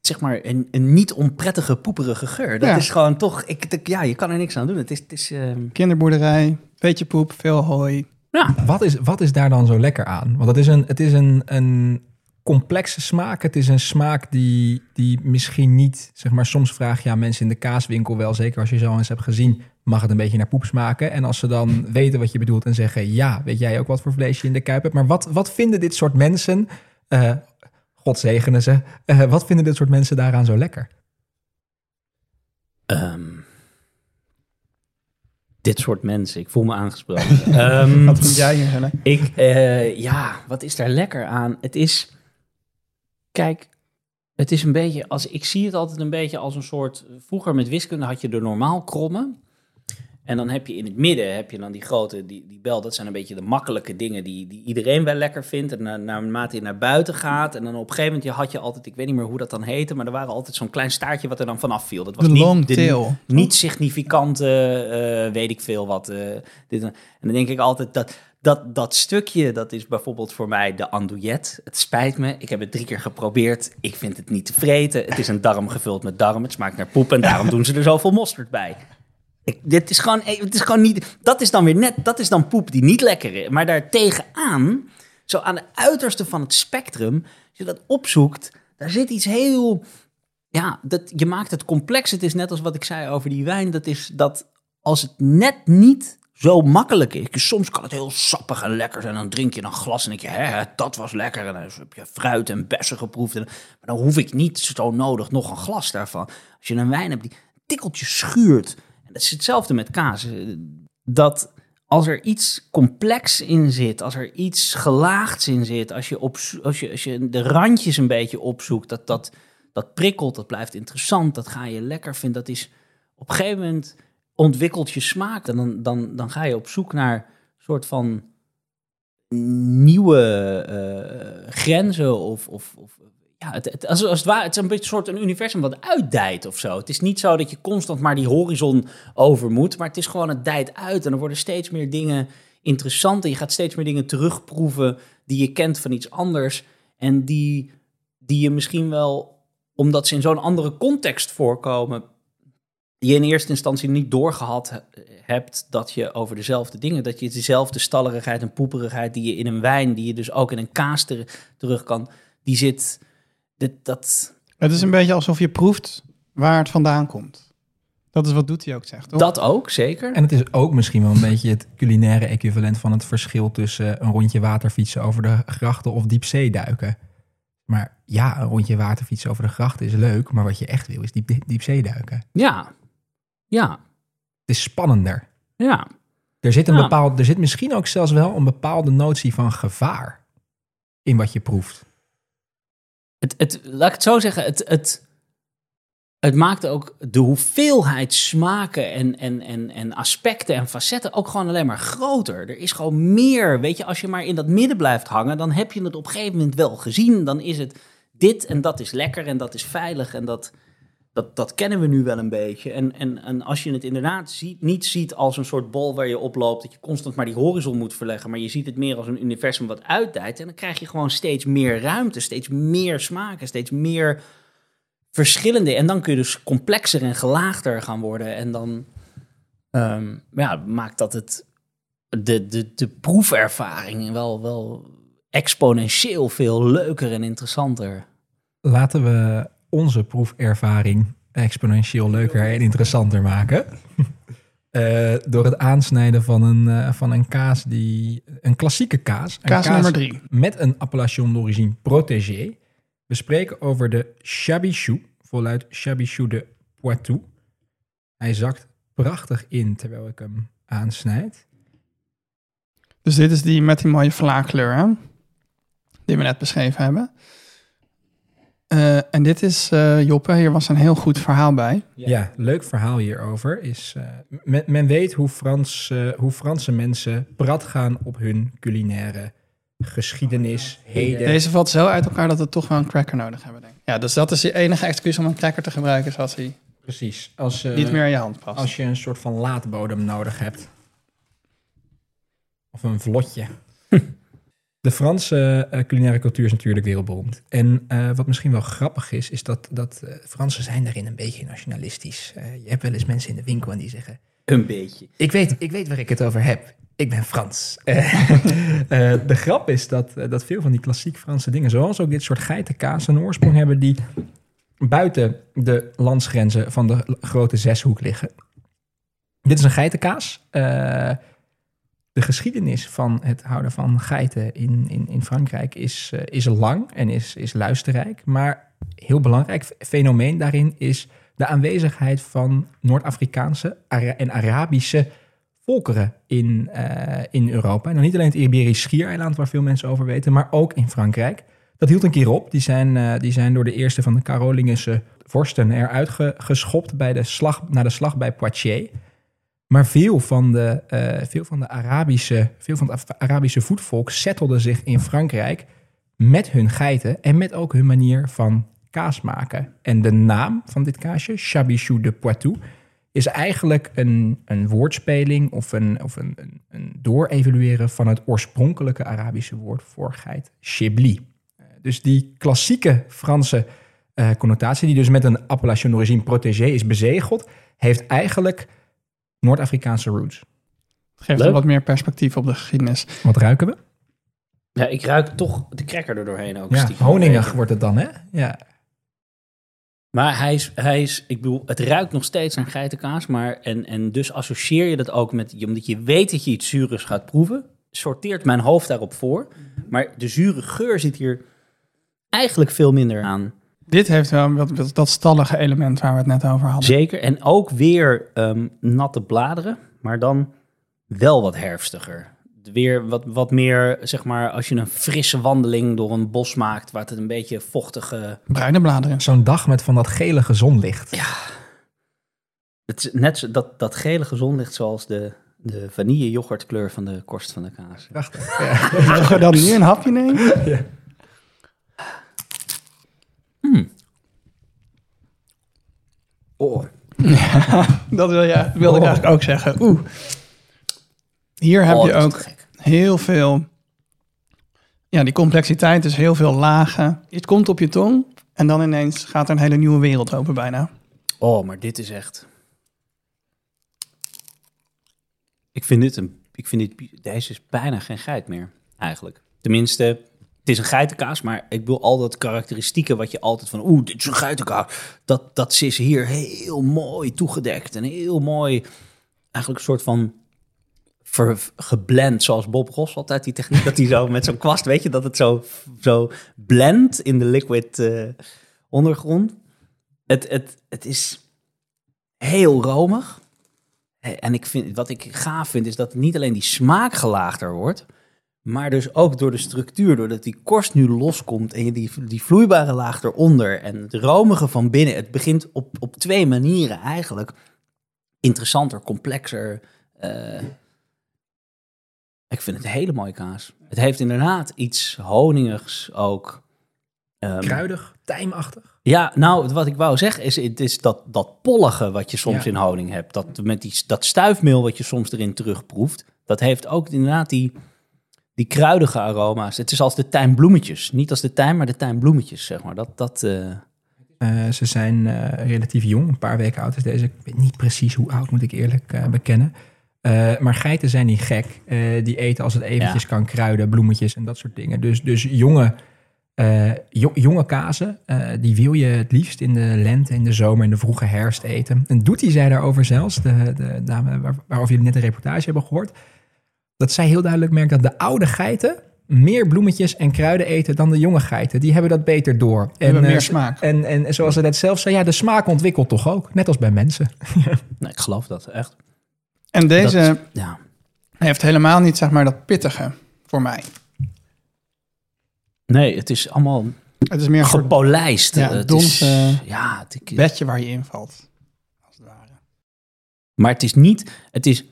zeg maar een, een niet onprettige, poeperige geur. Dat Ja. is gewoon toch, ik, ja, je kan er niks aan doen. Het is, het is ehm, Kinderboerderij, beetje poep, veel hooi. Ja, Wat is, wat is daar dan zo lekker aan? Want het is een, het is een, een complexe smaak. Het is een smaak die, die misschien niet, zeg maar, soms vraag je aan mensen in de kaaswinkel wel, zeker als je zo eens hebt gezien, mag het een beetje naar poep smaken. En als ze dan weten wat je bedoelt en zeggen, ja, weet jij ook wat voor vlees je in de kuip hebt. Maar wat, wat vinden dit soort mensen, eh, God zegene ze, eh, wat vinden dit soort mensen daaraan zo lekker? Ehm, dit soort mensen, ik voel me aangesproken. Ehm, Wat vind jij hier, ik, eh, ja, wat is daar lekker aan? Het is, kijk, het is een beetje, als, ik zie het altijd een beetje als een soort, vroeger met wiskunde had je de normaal krommen. En dan heb je in het midden, heb je dan die grote, die, die bel, dat zijn een beetje de makkelijke dingen die, die iedereen wel lekker vindt. En na, naarmate je naar buiten gaat, en dan op een gegeven moment had je altijd, ik weet niet meer hoe dat dan heette, maar er waren altijd zo'n klein staartje wat er dan vanaf viel. Dat was De niet long de- niet significante, eh, weet ik veel wat. eh, dit, en dan denk ik altijd dat, dat dat stukje, dat is bijvoorbeeld voor mij de andouillet. Het spijt me, ik heb het drie keer geprobeerd. Ik vind het niet te vreten. Het is een darm gevuld met darm. Het smaakt naar poep en daarom doen ze er zoveel mosterd bij. Dit is gewoon, het is gewoon niet. Dat is dan weer net, dat is dan poep die niet lekker is. Maar daar tegenaan, zo aan de uiterste van het spectrum, als je dat opzoekt, daar zit iets heel. Ja, dat, je maakt het complex. Het is net als wat ik zei over die wijn. Dat is dat als het net niet zo makkelijk is. Soms kan het heel sappig en lekker zijn. Dan drink je een glas en denk je, hè, dat was lekker. En dan heb je fruit en bessen geproefd. En- Maar dan hoef ik niet zo nodig nog een glas daarvan. Als je een wijn hebt die tikkeltje schuurt. Is hetzelfde met kaas. Dat als er iets complex in zit, als er iets gelaagds in zit, als je, op, als je, als je de randjes een beetje opzoekt, dat, dat, dat prikkelt, dat blijft interessant, dat ga je lekker vinden. Dat is op een gegeven moment ontwikkelt je smaak. En dan, dan, dan ga je op zoek naar soort van nieuwe eh, grenzen of, of, of het, als, als het, ware, het is een beetje een soort een universum wat uitdijt of zo. Het is niet zo dat je constant maar die horizon over moet, maar het is gewoon, het dijt uit en er worden steeds meer dingen interessant en je gaat steeds meer dingen terugproeven die je kent van iets anders en die, die je misschien wel, omdat ze in zo'n andere context voorkomen, je in eerste instantie niet doorgehad hebt dat je over dezelfde dingen, dat je dezelfde stallerigheid en poeperigheid die je in een wijn, die je dus ook in een kaas terug kan, die zit. Dit, dat... Het is een beetje alsof je proeft waar het vandaan komt. Dat is wat doet hij ook zegt, toch? Dat ook, zeker. En het is ook misschien wel een beetje het culinaire equivalent van het verschil tussen een rondje waterfietsen over de grachten of diepzee duiken. Maar ja, een rondje waterfietsen over de grachten is leuk, maar wat je echt wil is diep, diepzee duiken. Ja, ja. Het is spannender. Ja. Er zit, een bepaald, er zit misschien ook zelfs wel een bepaalde notie van gevaar in wat je proeft. Het, het, laat ik het zo zeggen, het, het, het maakt ook de hoeveelheid smaken en, en, en, en aspecten en facetten ook gewoon alleen maar groter. Er is gewoon meer. Weet je, als je maar in dat midden blijft hangen, dan heb je het op een gegeven moment wel gezien. Dan is het dit en dat is lekker en dat is veilig en dat dat, dat kennen we nu wel een beetje. En, en, en als je het inderdaad ziet, niet ziet als een soort bol waar je oploopt, dat je constant maar die horizon moet verleggen, maar je ziet het meer als een universum wat uitdijt. En dan krijg je gewoon steeds meer ruimte, steeds meer smaken, steeds meer verschillende. En dan kun je dus complexer en gelaagder gaan worden. En dan um, ja, maakt dat het de, de, de proefervaring wel, wel exponentieel veel leuker en interessanter. Laten we onze proefervaring exponentieel leuker en interessanter maken. Uh, door het aansnijden van een, uh, van een kaas die. Een klassieke kaas. Een kaas, nummer drie. Met een appellation d'origine protégé. We spreken over de Chabichou, voluit Chabichou de Poitou. Hij zakt prachtig in terwijl ik hem aansnijd. Dus dit is die met die mooie vlaagkleur, hè? Die we net beschreven hebben. Uh, en dit is, uh, Joppe, hier was een heel goed verhaal bij. Ja, leuk verhaal hierover is, uh, men, men, weet hoe, Frans, hoe Franse mensen prat gaan op hun culinaire geschiedenis, heden. Deze valt zo uit elkaar dat we toch wel een cracker nodig hebben, denk ik. Ja, dus dat is je enige excuus om een cracker te gebruiken, zoals hij Precies. Als, niet meer in je hand past. Als je een soort van laadbodem nodig hebt. Of een vlotje. De Franse uh, culinaire cultuur is natuurlijk wereldberoemd. En uh, wat misschien wel grappig is, is dat, dat uh, Fransen zijn daarin een beetje nationalistisch. je hebt wel eens mensen in de winkel en die zeggen... Een beetje. Ik weet, ik weet waar ik het over heb. Ik ben Frans. de grap is dat, dat veel van die klassiek Franse dingen, zoals ook dit soort geitenkaas, een oorsprong hebben die buiten de landsgrenzen van de grote zeshoek liggen. Dit is een geitenkaas de geschiedenis van het houden van geiten in, in, in Frankrijk is, uh, is lang en is, is luisterrijk. Maar heel belangrijk fenomeen daarin is de aanwezigheid van Noord-Afrikaanse en Arabische volkeren in, uh, in Europa. En dan niet alleen het Iberisch Schiereiland, waar veel mensen over weten, maar ook in Frankrijk. Dat hield een keer op. Die zijn, uh, die zijn door de eerste van de Carolingische vorsten eruit geschopt bij de slag, na de slag bij Poitiers. Maar veel van de, uh, veel van de Arabische, veel van het Arabische voetvolk settelde zich in Frankrijk met hun geiten en met ook hun manier van kaas maken. En de naam van dit kaasje, Chabichou de Poitou, is eigenlijk een, een woordspeling of een, of een, een, een doorevalueren van het oorspronkelijke Arabische woord voor geit, chablis. Uh, dus die klassieke Franse uh, connotatie, die dus met een appellation d'origine protégé is bezegeld, heeft eigenlijk Noord-Afrikaanse roots. Geeft Leuk. wat meer perspectief op de geschiedenis. Wat ruiken we? Ja, ik ruik toch de cracker er doorheen ook. Ja, honingig wordt het dan, hè? Ja. Maar hij is, hij is, ik bedoel, het ruikt nog steeds aan geitenkaas, maar en, en dus associeer je dat ook met, omdat je weet dat je iets zures gaat proeven, sorteert mijn hoofd daarop voor. Maar de zure geur zit hier eigenlijk veel minder aan. Dit heeft wel dat, dat stallige element waar we het net over hadden. Zeker. En ook weer um, natte bladeren, maar dan wel wat herfstiger. weer wat, wat meer, zeg maar, als je een frisse wandeling door een bos maakt, waar het een beetje vochtige... Bruine bladeren. Zo'n dag met van dat gelige zonlicht. Het is net zo, dat, dat gele gezonlicht zoals de, de vanille yoghurtkleur van de korst van de kaas. Prachtig. Mogen we dan nu een hapje Oh, Dat wil je, wilde ik eigenlijk ook zeggen. Oeh. Hier heb je ook heel veel... Ja, die complexiteit is heel veel lagen. Het komt op je tong en dan ineens gaat er een hele nieuwe wereld open bijna. Oh, maar dit is echt... Ik vind dit een... Ik vind dit... Deze is bijna geen geit meer, eigenlijk. Tenminste, het is een geitenkaas, maar ik wil al dat karakteristieke wat je altijd van... Oeh, dit is een geitenkaas. Dat, dat is hier heel mooi toegedekt en heel mooi... Eigenlijk een soort van geblend, zoals Bob Ross altijd die techniek, dat hij zo met zo'n kwast, weet je, dat het zo, zo blendt in de liquid eh, ondergrond. Het, het, het is heel romig. Eh, En ik vind, wat ik gaaf vind, is dat niet alleen die smaak gelaagder wordt, maar dus ook door de structuur, doordat die korst nu loskomt en je die, die vloeibare laag eronder en het romige van binnen. Het begint op, op twee manieren eigenlijk interessanter, complexer. eh, ik vind het een hele mooie kaas. Het heeft inderdaad iets honinigs ook. Ehm, Kruidig, tijmachtig. ja, nou, wat ik wou zeggen is, het is dat, dat pollige wat je soms Ja. in honing hebt. Dat, met die, dat stuifmeel wat je soms erin terugproeft. Dat heeft ook inderdaad die, die kruidige aroma's. Het is als de tuinbloemetjes. Niet als de tuin, maar de tuinbloemetjes, zeg maar. Dat, dat, eh, Eh, ze zijn eh, relatief jong, een paar weken oud is deze. Ik weet niet precies hoe oud, moet ik eerlijk bekennen. Maar geiten zijn niet gek. Die eten als het eventjes Ja. kan kruiden, bloemetjes en dat soort dingen. Dus, dus jonge, jo- jonge kazen, die wil je het liefst in de lente, in de zomer, in de vroege herfst eten. En Doetie zei daarover zelfs, de, de dame waar, waarover jullie net een reportage hebben gehoord, dat zij heel duidelijk merkt dat de oude geiten meer bloemetjes en kruiden eten dan de jonge geiten. Die hebben dat beter door. We hebben eh, meer smaak. en, en zoals ze net zelf zei, ja, de smaak ontwikkelt toch ook. Net als bij mensen. nee, ik geloof dat echt. En deze Dat- ja. heeft helemaal niet, zeg maar, dat pittige voor mij. Nee, het is allemaal Het is meer gepolijst. Ja, het dons, is, eh, ja, het, bedje waar je invalt. Als het ware. Maar het is niet, het is,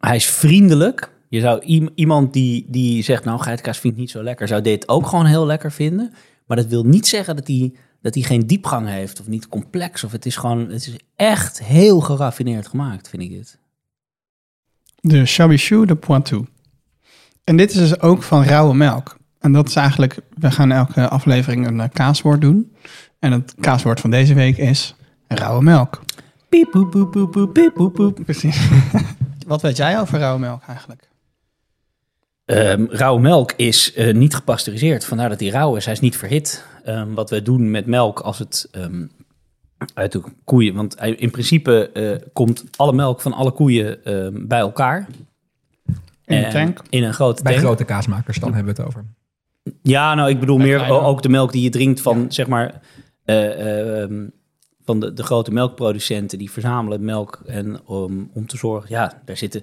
hij is vriendelijk. Je zou iem- iemand die, die zegt, nou geitenkaas vind ik niet zo lekker, zou dit ook gewoon heel lekker vinden. Maar dat wil niet zeggen dat hij, dat hij geen diepgang heeft of niet complex. Of het is gewoon, het is echt heel geraffineerd gemaakt, vind ik dit. De Chabichou de Poitou. En dit is dus ook van rauwe melk. En dat is eigenlijk, we gaan elke aflevering een eh, kaaswoord doen. En het kaaswoord van deze week is rauwe melk. Piep, poep, poep, piep, poep, poep. Precies. Wat weet jij over rauwe melk eigenlijk? Ehm, rauwe melk is eh, niet gepasteuriseerd, vandaar dat hij rauw is. Hij is niet verhit. Ehm, wat we doen met melk als het ehm, uit de koeien... Want hij- in principe eh, komt alle melk van alle koeien ehm, bij elkaar. In de En tank? In een grote Bij tank. grote kaasmakers, dan hebben we het over. Ja, nou, ik bedoel Bij meer kleine. ook de melk die je drinkt van, zeg maar... eh, ehm, van de, de grote melkproducenten, die verzamelen melk. En om, om te zorgen, ja, daar zitten...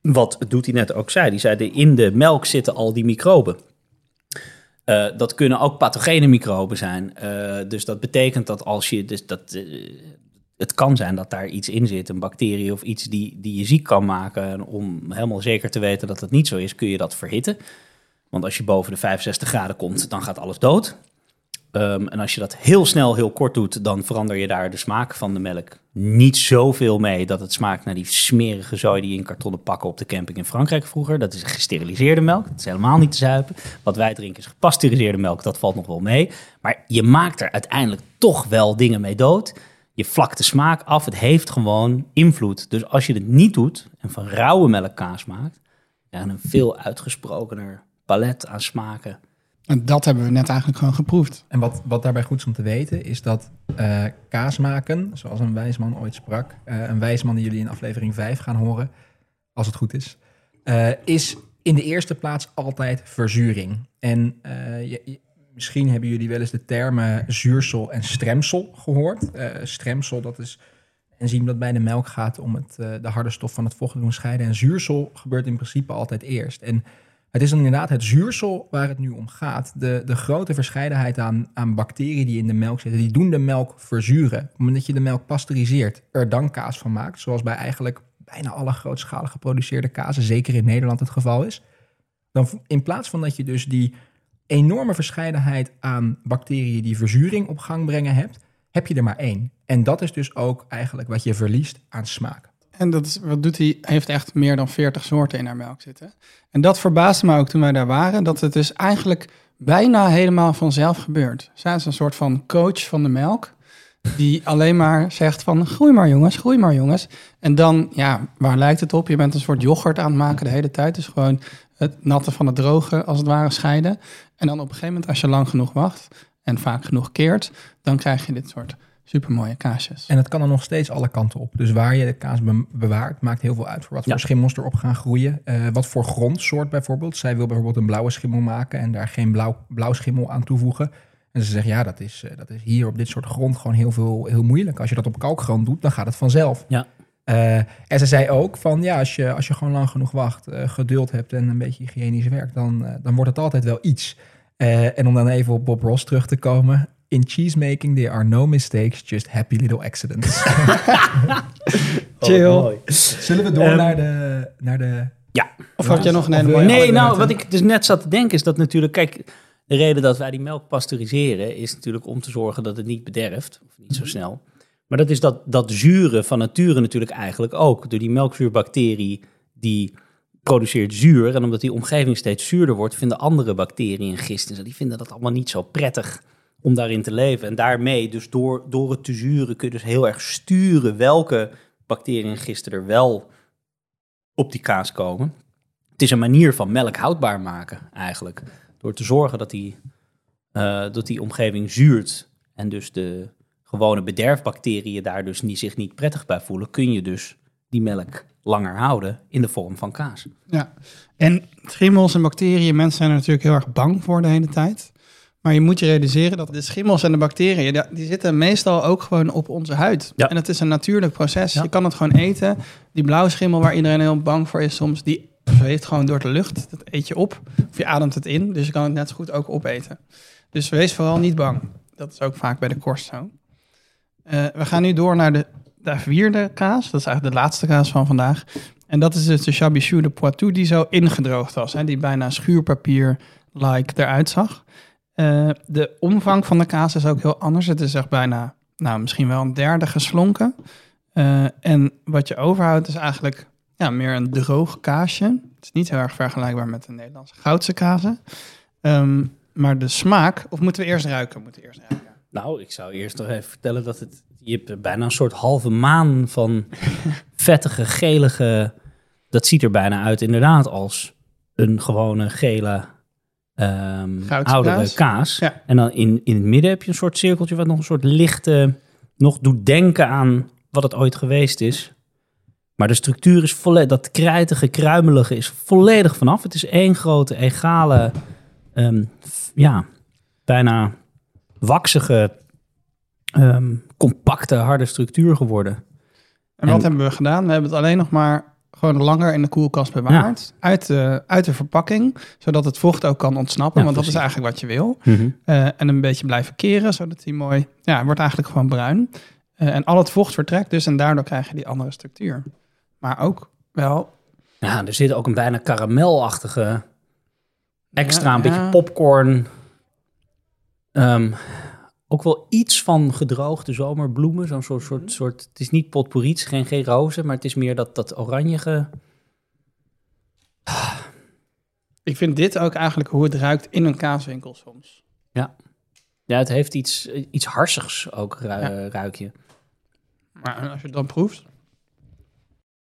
Wat doet hij net ook zei. Die zei, de- in de melk zitten al die microben. Eh, dat kunnen ook pathogene microben zijn. Eh, dus dat betekent dat als je... Dus dat, eh, het kan zijn dat daar iets in zit, een bacterie of iets die, die je ziek kan maken. En om helemaal zeker te weten dat het niet zo is, kun je dat verhitten. Want als je boven de 65 graden komt, dan gaat alles dood. Ehm, en als je dat heel snel, heel kort doet, dan verander je daar de smaak van de melk niet zoveel mee dat het smaakt naar die smerige zooi die in kartonnen pakken op de camping in Frankrijk vroeger. Dat is gesteriliseerde melk. Dat is helemaal niet te zuipen. Wat wij drinken is gepasteuriseerde melk. Dat valt nog wel mee. Maar je maakt er uiteindelijk toch wel dingen mee dood. Je vlakt de smaak af. Het heeft gewoon invloed. Dus als je het niet doet en van rauwe melk kaas maakt, dan een veel uitgesprokener palet aan smaken. En dat hebben we net eigenlijk gewoon geproefd. En wat, wat daarbij goed is om te weten, is dat eh, kaas maken, zoals een wijsman ooit sprak, eh, een wijsman die jullie in aflevering 5 gaan horen, als het goed is, eh, is in de eerste plaats altijd verzuring. En misschien hebben jullie wel eens de termen zuursel en stremsel gehoord. Eh stremsel, dat is enzym dat bij de melk gaat om het, de harde stof van het vocht te doen scheiden. En zuursel gebeurt in principe altijd eerst. En het is inderdaad het zuursel waar het nu om gaat. De, de grote verscheidenheid aan, aan bacteriën die in de melk zitten, die doen de melk verzuren. Op het moment dat je de melk pasteuriseert, er dan kaas van maakt, zoals bij eigenlijk bijna alle grootschalig geproduceerde kazen, zeker in Nederland het geval is. Dan in plaats van dat je dus die enorme verscheidenheid aan bacteriën die verzuring op gang brengen hebt, heb je er maar één. En dat is dus ook eigenlijk wat je verliest aan smaak. En dat is, wat doet hij? Heeft echt meer dan 40 soorten in haar melk zitten. En dat verbaasde me ook toen wij daar waren, dat het dus eigenlijk bijna helemaal vanzelf gebeurt. Zij is een soort van coach van de melk, die alleen maar zegt van groei maar jongens, groei maar jongens. En dan, ja, waar lijkt het op? Je bent een soort yoghurt aan het maken de hele tijd. Dus gewoon het natte van het droge als het ware scheiden. En dan op een gegeven moment, als je lang genoeg wacht en vaak genoeg keert, dan krijg je dit soort supermooie kaasjes. En het kan er nog steeds alle kanten op. Dus waar je de kaas bewaart, maakt heel veel uit voor wat voor schimmels erop gaan groeien. Uh, wat voor grondsoort bijvoorbeeld. Zij wil bijvoorbeeld een blauwe schimmel maken en daar geen blauw, blauw schimmel aan toevoegen. En ze zeggen, ja, dat is, uh, dat is hier op dit soort grond gewoon heel, veel, heel moeilijk. Als je dat op kalkgrond doet, dan gaat het vanzelf. Ja. Uh, en ze zei ook van, ja, als je, als je gewoon lang genoeg wacht, geduld hebt en een beetje hygiënisch werkt, dan, dan wordt het altijd wel iets. en om dan even op Bob Ross terug te komen. In cheesemaking there are no mistakes, just happy little accidents. Chill. Oh, Zullen we door Um, naar, de, naar de... Ja. Of had jij nog een hele mooie Nee, nou, wat ik dus net zat te denken is dat natuurlijk, kijk, de reden dat wij die melk pasteuriseren is natuurlijk om te zorgen dat het niet bederft, of niet zo snel. Maar dat is dat, dat zuren van nature natuurlijk eigenlijk ook. Door die melkzuurbacterie die produceert zuur. En omdat die omgeving steeds zuurder wordt, vinden andere bacteriën en gisten, die vinden dat allemaal niet zo prettig om daarin te leven. En daarmee, dus door, door het te zuren, kun je dus heel erg sturen welke bacteriën en gisten er wel op die kaas komen. Het is een manier van melk houdbaar maken, eigenlijk. Door te zorgen dat die, eh, dat die omgeving zuurt en dus de gewone bederfbacteriën daar dus niet, zich niet prettig bij voelen, kun je dus die melk langer houden in de vorm van kaas. Ja, en schimmels en bacteriën, mensen zijn er natuurlijk heel erg bang voor de hele tijd. Maar je moet je realiseren dat de schimmels en de bacteriën, die- zitten meestal ook gewoon op onze huid. Ja. En het is een natuurlijk proces. Ja. Je kan het gewoon eten. Die blauwe schimmel waar iedereen heel bang voor is soms, die zweeft gewoon door de lucht. Dat eet je op. Of je ademt het in. Dus je kan het net zo goed ook opeten. Dus wees vooral niet bang. Dat is ook vaak bij de korst zo. Eh, we gaan nu door naar de, de vierde kaas. Dat is eigenlijk de laatste kaas van vandaag. En dat is dus de Chabichou de Poitou die zo ingedroogd was. Hè? Die bijna schuurpapier-like eruit zag. Eh, de omvang van de kaas is ook heel anders. Het is echt bijna, nou misschien wel een derde geslonken. Eh, en wat je overhoudt is eigenlijk ja, meer een droog kaasje. Het is niet heel erg vergelijkbaar met de Nederlandse goudse kazen. Ehm, maar de smaak, of moeten we eerst ruiken? Moeten eerst ruiken. Nou, ik zou eerst nog even vertellen dat het... Je hebt bijna een soort halve maan van vettige, gelige... Dat ziet er bijna uit inderdaad als een gewone gele Goudse oudere kaas. kaas. Ja. En dan in, in het midden heb je een soort cirkeltje... wat nog een soort lichte... nog doet denken aan wat het ooit geweest is. Maar de structuur is volledig... dat krijtige, kruimelige is volledig vanaf. Het is één grote, egale... ehm, ja, bijna waksige, ehm, compacte, harde structuur geworden. En wat En- hebben we gedaan? We hebben het alleen nog maar gewoon langer in de koelkast bewaard. Uit, de, uit de verpakking, zodat het vocht ook kan ontsnappen. Ja, want dat is eigenlijk wat je wil. Eh, en een beetje blijven keren, zodat hij mooi... Ja, wordt eigenlijk gewoon bruin. Eh, en al het vocht vertrekt dus en daardoor krijg je die andere structuur. Maar ook wel... Ja, er zit ook een bijna karamelachtige extra, Ja, een beetje popcorn. Ehm, ook wel iets van gedroogde zomerbloemen. Zo'n soort, soort, soort, het is niet potpourri, het is geen, geen rozen, maar het is meer dat, dat oranjige. Ik vind dit ook eigenlijk hoe het ruikt in een kaaswinkel soms. Ja, het heeft iets, iets harsigs ook, ru- Ja. ruik je. Maar als je het dan proeft...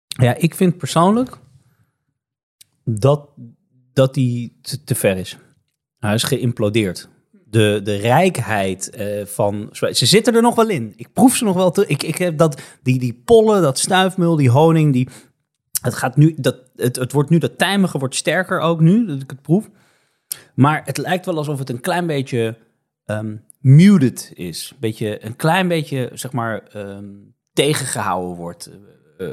Ja, ik vind persoonlijk dat, dat die te, te ver is. Hij is geïmplodeerd. De, de rijkheid eh, van... Ze zitten er nog wel in. Ik proef ze nog wel. Te, ik, ik heb dat, die, die pollen, dat stuifmeel, die honing, die... Het, gaat nu, dat, het, het wordt nu, dat tijmige wordt sterker ook nu, dat ik het proef. Maar het lijkt wel alsof het een klein beetje ehm, muted is. Beetje, een klein beetje, zeg maar, ehm, tegengehouden wordt, eh,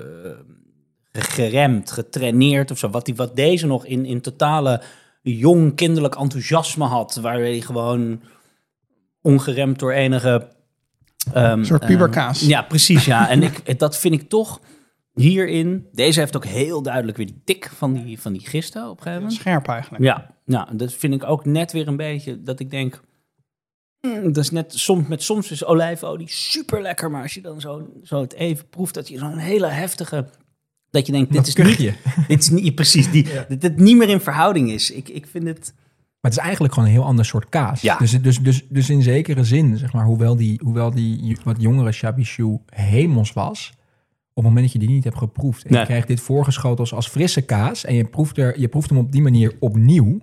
geremd, getraineerd of zo. Wat, die, wat deze nog in, in totale jong kinderlijk enthousiasme had, waar hij gewoon ongeremd door enige... Een soort ehm, puberkaas. ja, precies, ja. En ik, dat vind ik toch hierin... Deze heeft ook heel duidelijk weer die tik van die, van die gisten op een gegeven moment. Scherp eigenlijk. Ja, nou, dat vind ik ook net weer een beetje dat ik denk. mm, dat is net soms met soms is olijfolie super lekker, maar als je dan zo, zo het even proeft, dat je zo'n hele heftige. Dat je denkt, dit is, niet, dit is niet precies die, dat het niet meer in verhouding is. Ik, ik vind het. Maar het is eigenlijk gewoon een heel ander soort kaas. Ja. Dus, dus, dus, dus in zekere zin, zeg maar, hoewel die, hoewel die wat jongere Chabichou hemels was, op het moment dat je die niet hebt geproefd en Nee. je krijgt dit voorgeschoten als, als frisse kaas en je proeft, er, je proeft hem op die manier opnieuw,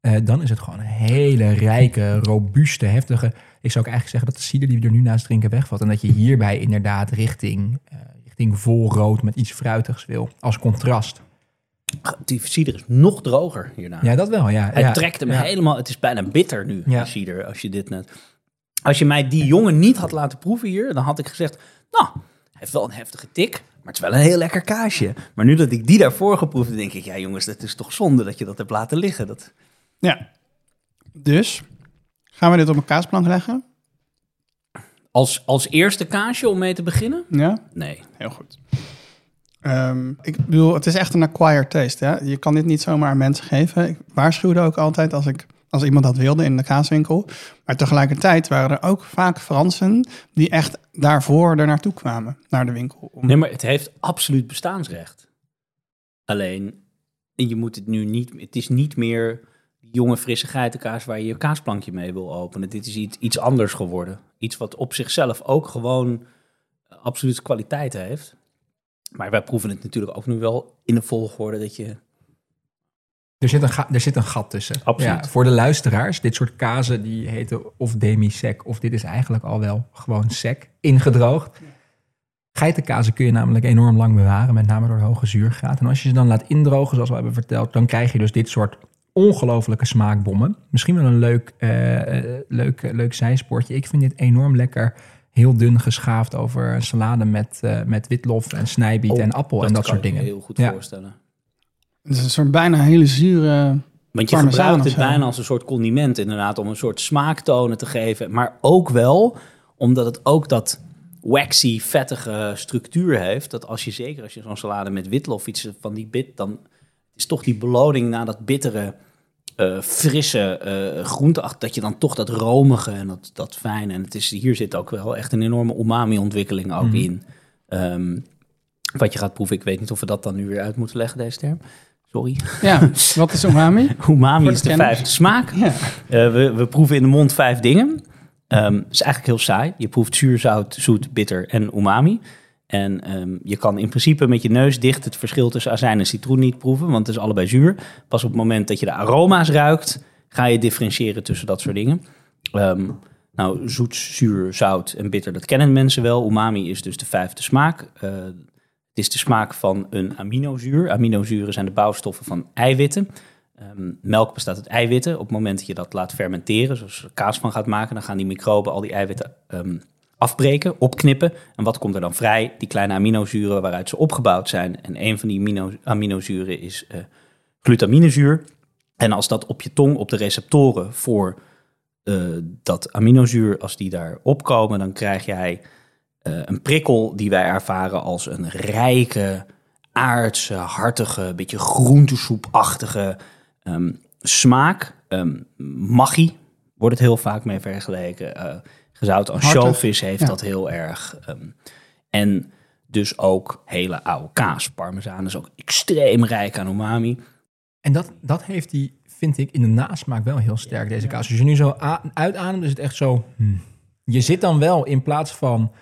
eh, dan is het gewoon een hele rijke, robuuste, heftige. Ik zou ook eigenlijk zeggen dat de cider die we er nu naast drinken wegvalt en dat je hierbij inderdaad richting, eh, richting vol rood met iets fruitigs wil, als contrast. Die cider is nog droger hierna. Ja, dat wel, ja. Hij ja. trekt hem Ja. helemaal. Het is bijna bitter nu, Ja. die cider, als je dit net. Als je mij die jongen niet had laten proeven hier, dan had ik gezegd: Nou, hij heeft wel een heftige tik, maar het is wel een heel lekker kaasje. Maar nu dat ik die daarvoor geproefd heb, denk ik: Ja, jongens, dat is toch zonde dat je dat hebt laten liggen. Dat... Ja. Dus, gaan we dit op een kaasplank leggen? Als, als eerste kaasje om mee te beginnen? Ja? Nee. Heel goed. Ehm, ik bedoel, het is echt een acquired taste. Hè? Je kan dit niet zomaar aan mensen geven. Ik waarschuwde ook altijd als, ik, als iemand dat wilde in de kaaswinkel. Maar tegelijkertijd waren er ook vaak Fransen die echt daarvoor er naartoe kwamen, naar de winkel. Om... Nee, maar het heeft absoluut bestaansrecht. Alleen, je moet het nu niet, het is niet meer jonge frisse geitenkaas waar je je kaasplankje mee wil openen. Dit is iets, iets anders geworden. Iets wat op zichzelf ook gewoon eh, absoluut kwaliteit heeft. Maar wij proeven het natuurlijk ook nu wel in de volgorde dat je... Er zit, een ga- er zit een gat tussen. Absoluut. Ja, voor de luisteraars, dit soort kazen die heten of demi-sec, of dit is eigenlijk al wel gewoon sec, ingedroogd. Geitenkazen kun je namelijk enorm lang bewaren, met name door de hoge zuurgraad. En als je ze dan laat indrogen, zoals we hebben verteld, dan krijg je dus dit soort ongelofelijke smaakbommen. Misschien wel een leuk, eh, eh, leuk, eh, leuk zijspoortje. Ik vind dit enorm lekker, heel dun geschaafd over een salade met, eh, met witlof en snijbiet en appel en dat kan soort ik me dingen. heel goed Ja. voorstellen. Het is een soort bijna hele zure... Want je gebruikt het bijna als een soort condiment inderdaad, om een soort smaaktonen te geven. Maar ook wel, omdat het ook dat waxy, vettige structuur heeft. Dat als je zeker als je zo'n salade met witlof iets van die bit, dan is toch die beloning na dat bittere, eh, frisse groenteacht, dat je dan toch dat romige en dat, dat fijne. En het is, hier zit ook wel echt een enorme umami-ontwikkeling ook Mhm. in. Ehm, wat je gaat proeven, ik weet niet of we dat dan nu weer uit moeten leggen, deze term. Sorry. Ja, wat is umami? Umami is de vijfde smaak. Ja. Eh, we, we proeven in de mond vijf dingen. Ehm het is eigenlijk heel saai. Je proeft zuur, zout, zoet, bitter en umami. En ehm, je kan in principe met je neus dicht het verschil tussen azijn en citroen niet proeven, want het is allebei zuur. Pas op het moment dat je de aroma's ruikt, ga je differentiëren tussen dat soort dingen. Ehm, nou, zoet, zuur, zout en bitter, dat kennen mensen wel. Umami is dus de vijfde smaak. Eh, het is de smaak van een aminozuur. Aminozuren zijn de bouwstoffen van eiwitten. Ehm, melk bestaat uit eiwitten. Op het moment dat je dat laat fermenteren, zoals kaas van gaat maken, dan gaan die microben al die eiwitten afbreken, opknippen. En wat komt er dan vrij? Die kleine aminozuren waaruit ze opgebouwd zijn. En een van die amino- aminozuren is eh, glutaminezuur. En als dat op je tong, op de receptoren voor eh, dat aminozuur, als die daar opkomen, dan krijg jij eh, een prikkel die wij ervaren als een rijke, aardse, hartige, beetje groentesoepachtige ehm, smaak. Ehm maggi wordt het heel vaak mee vergeleken. Gezout ansjovis heeft ja. dat heel erg. ehm, en dus ook hele oude kaas. Parmezaan is ook extreem rijk aan umami. En dat, dat heeft die, vind ik, in de nasmaak wel heel sterk, deze kaas. Als je nu zo uitademt, is het echt zo... hmm. Je zit dan wel in plaats van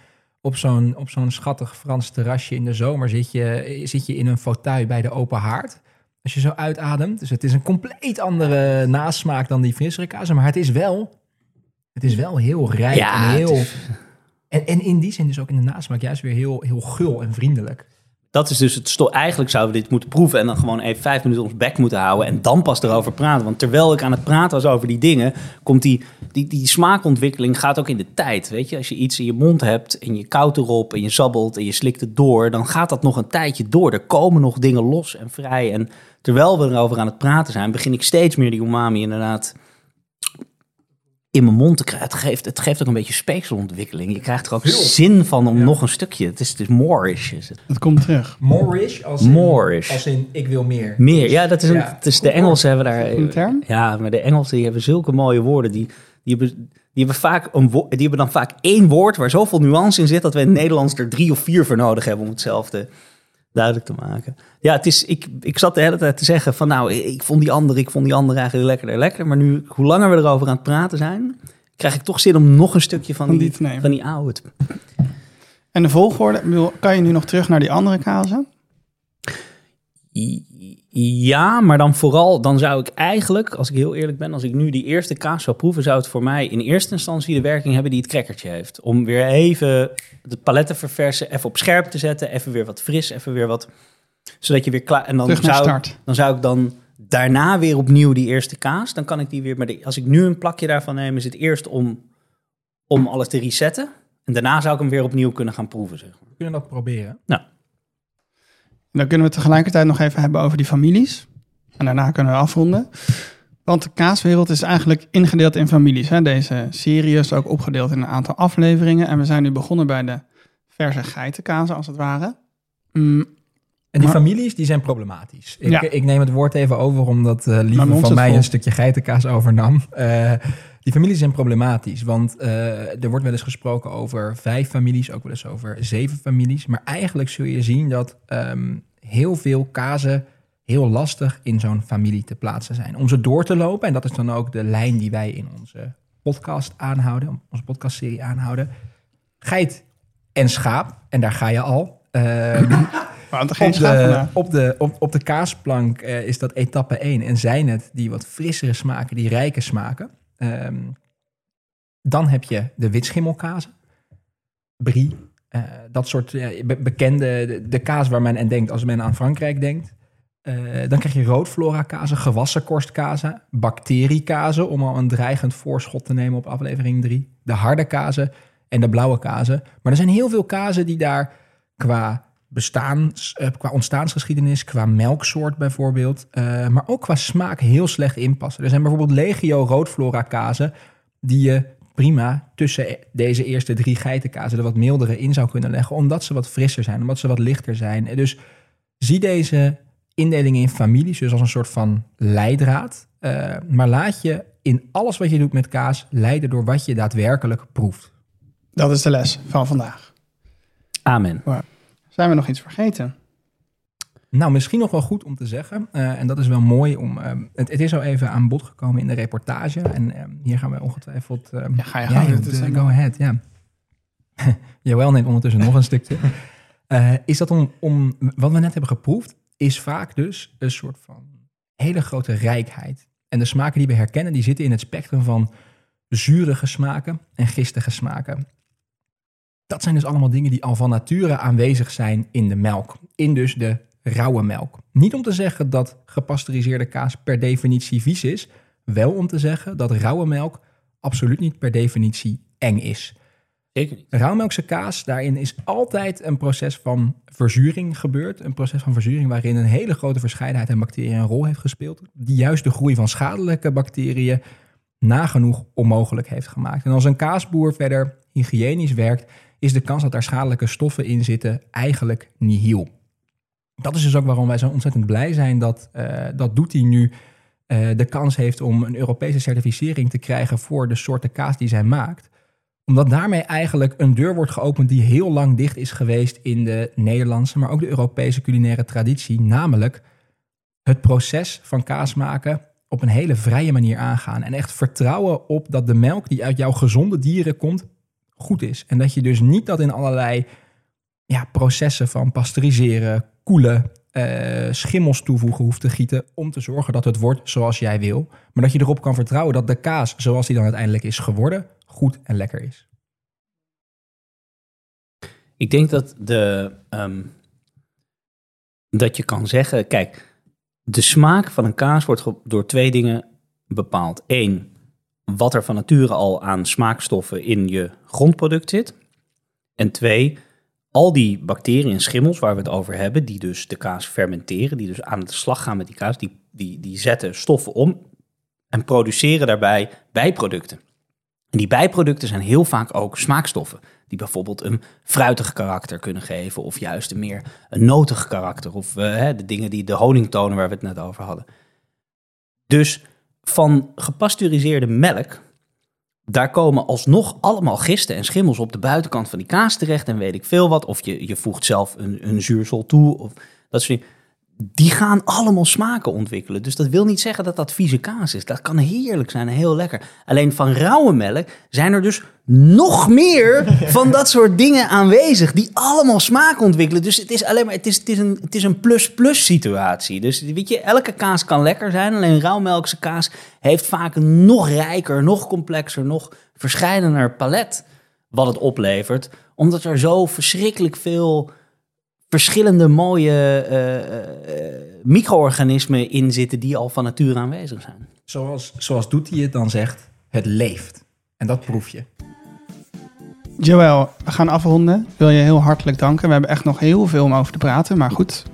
op zo'n, op zo'n schattig Frans terrasje in de zomer... Zit je, zit je in een fauteuil bij de open haard. Als je zo uitademt. Dus het is een compleet andere nasmaak dan die frissere kaas. Maar het is wel, het is wel heel rijk en het heel... is- En, en in die zin dus ook in de nasmaak juist weer heel, heel gul en vriendelijk. dat is dus het sto Eigenlijk zouden we dit moeten proeven en dan gewoon even vijf minuten ons bek moeten houden en dan pas erover praten. Want terwijl ik aan het praten was over die dingen, komt die, die, die smaakontwikkeling gaat ook in de tijd. Weet je, als je iets in je mond hebt en je koudt erop en je sabbelt en je slikt het door, dan gaat dat nog een tijdje door. Er komen nog dingen los en vrij. En terwijl we erover aan het praten zijn, begin ik steeds meer die umami inderdaad in mijn mond te krijgen. Het geeft, het geeft ook een beetje speekselontwikkeling. Je krijgt er ook zin van om nog een stukje. Het is, het is moreish. Is het. Het komt terug. Moreish als in, als in ik wil meer. Meer, ja, dat is, een, Ja. het is de Engelsen hebben daar... Een term? Ja, maar de Engelsen die hebben zulke mooie woorden. Die, die, hebben, die, hebben vaak een wo- die hebben dan vaak één woord waar zoveel nuance in zit... dat we in het Nederlands er drie of vier voor nodig hebben om hetzelfde duidelijk te maken. Ja, het is, ik, ik zat de hele tijd te zeggen van nou, ik vond die andere, ik vond die andere eigenlijk lekkerder, lekker. Maar nu, hoe langer we erover aan het praten zijn, krijg ik toch zin om nog een stukje van, die, van die oude En de volgorde, kan je nu nog terug naar die andere kazen? Ja, maar dan vooral, dan zou ik eigenlijk, als ik heel eerlijk ben, als ik nu die eerste kaas zou proeven, zou het voor mij in eerste instantie de werking hebben die het crackertje heeft. Om weer even de paletten verversen, even op scherp te zetten, even weer wat fris, even weer wat, zodat je weer klaar. En dan Terug naar zou, start. dan zou ik dan daarna weer opnieuw die eerste kaas, dan kan ik die weer. Maar de- als ik nu een plakje daarvan neem, is het eerst om, om alles te resetten. En daarna zou ik hem weer opnieuw kunnen gaan proeven. Zeg maar. We kunnen dat proberen. Dan kunnen we het tegelijkertijd nog even hebben over die families. En daarna kunnen we afronden. Want de kaaswereld is eigenlijk ingedeeld in families. Hè? Deze serie is ook opgedeeld in een aantal afleveringen. En we zijn nu begonnen bij de verse geitenkazen, als het ware. Mm, En die Maar- families, die zijn problematisch. Ik, Ja. ik neem het woord even over, omdat eh Lieve van mij een stukje geitenkaas overnam. Eh, die families zijn problematisch, want eh, er wordt wel eens gesproken over vijf families, ook wel eens over zeven families. Maar eigenlijk zul je zien dat ehm, heel veel kazen heel lastig in zo'n familie te plaatsen zijn. Om ze door te lopen, en dat is dan ook de lijn die wij in onze podcast aanhouden, onze podcastserie aanhouden. Geit en schaap, en daar ga je al. Geen op, schaap de, op, de, op, op de kaasplank eh, is dat etappe 1 en zijn het die wat frissere smaken, die rijke smaken. Ehm, dan heb je de witschimmelkazen, brie, eh, dat soort be- bekende, de, de kaas waar men aan denkt als men aan Frankrijk denkt. Eh, dan krijg je roodflora kazen, gewassenkorstkazen, bacteriekazen, om al een dreigend voorschot te nemen op aflevering 3. De harde kazen en de blauwe kazen. Maar er zijn heel veel kazen die daar qua bestaans, eh, qua ontstaansgeschiedenis, qua melksoort bijvoorbeeld, eh, maar ook qua smaak heel slecht inpassen. Er zijn bijvoorbeeld legio roodflora kazen die je prima tussen deze eerste drie geitenkazen er wat mildere in zou kunnen leggen, omdat ze wat frisser zijn, omdat ze wat lichter zijn. En Dus zie deze indelingen in families dus als een soort van leidraad, eh, maar laat je in alles wat je doet met kaas leiden door wat je daadwerkelijk proeft. Dat is de les van vandaag. Amen. Zijn we nog iets vergeten? Nou, misschien nog wel goed om te zeggen, eh, en dat is wel mooi om. eh, het, het is al even aan bod gekomen in de reportage. En eh, hier gaan we ongetwijfeld. Ja, ga je ja, gang. helemaal- go ahead, ja. Joël neemt ondertussen nog een stukje. Is dat om, om. Wat we net hebben geproefd, is vaak dus een soort van hele grote rijkheid. En de smaken die we herkennen, die zitten in het spectrum van zurige smaken en gistige smaken. Dat zijn dus allemaal dingen die al van nature aanwezig zijn in de melk. In dus de rauwe melk. Niet om te zeggen dat gepasteuriseerde kaas per definitie vies is. Wel om te zeggen dat rauwe melk absoluut niet per definitie eng is. Zeker niet. Rauwmelkse kaas, daarin is altijd een proces van verzuring gebeurd. Een proces van verzuring waarin een hele grote verscheidenheid aan bacteriën een rol heeft gespeeld. Die juist de groei van schadelijke bacteriën nagenoeg onmogelijk heeft gemaakt. En als een kaasboer verder hygiënisch werkt, is de kans dat daar schadelijke stoffen in zitten eigenlijk nihil. Dat is dus ook waarom wij zo ontzettend blij zijn dat, eh dat Doetie nu eh, de kans heeft om een Europese certificering te krijgen voor de soorten kaas die zij maakt omdat daarmee eigenlijk een deur wordt geopend die heel lang dicht is geweest in de Nederlandse, maar ook de Europese culinaire traditie. Namelijk het proces van kaas maken op een hele vrije manier aangaan. En echt vertrouwen op dat de melk die uit jouw gezonde dieren komt, goed is. En dat je dus niet dat in allerlei ja, processen van pasteuriseren, koelen, eh, schimmels toevoegen hoeft te gieten om te zorgen dat het wordt zoals jij wil. Maar dat je erop kan vertrouwen dat de kaas, zoals die dan uiteindelijk is geworden, goed en lekker is. Ik denk dat de, ehm, dat je kan zeggen, kijk, de smaak van een kaas wordt door twee dingen bepaald. Eén, wat er van nature al aan smaakstoffen in je grondproduct zit. En twee, al die bacteriën en schimmels waar we het over hebben, die dus de kaas fermenteren, die dus aan de slag gaan met die kaas, die, die, die zetten stoffen om en produceren daarbij bijproducten. En die bijproducten zijn heel vaak ook smaakstoffen, die bijvoorbeeld een fruitig karakter kunnen geven, of juist een meer een notig karakter, of uh, de dingen die de honingtonen waar we het net over hadden. Dus van gepasteuriseerde melk, daar komen alsnog allemaal gisten en schimmels op de buitenkant van die kaas terecht en weet ik veel wat. Of je, je voegt zelf een, een zuursel toe of dat soort dingen die gaan allemaal smaken ontwikkelen. Dus dat wil niet zeggen dat dat vieze kaas is. Dat kan heerlijk zijn en heel lekker. Alleen van rauwe melk zijn er dus nog meer van dat soort dingen aanwezig die allemaal smaak ontwikkelen. Dus het is alleen maar het is, het is een het is een plus-plus situatie. Dus weet je, elke kaas kan lekker zijn. Alleen rauwmelkse kaas heeft vaak een nog rijker, nog complexer, nog verscheidener palet wat het oplevert, omdat er zo verschrikkelijk veel verschillende mooie uh, micro-organismen in zitten die al van nature aanwezig zijn. Zoals, zoals doet hij het dan zegt, het leeft. En dat proef je. Joël, we gaan afronden. Ik wil je heel hartelijk danken. We hebben echt nog heel veel om over te praten. Maar goed,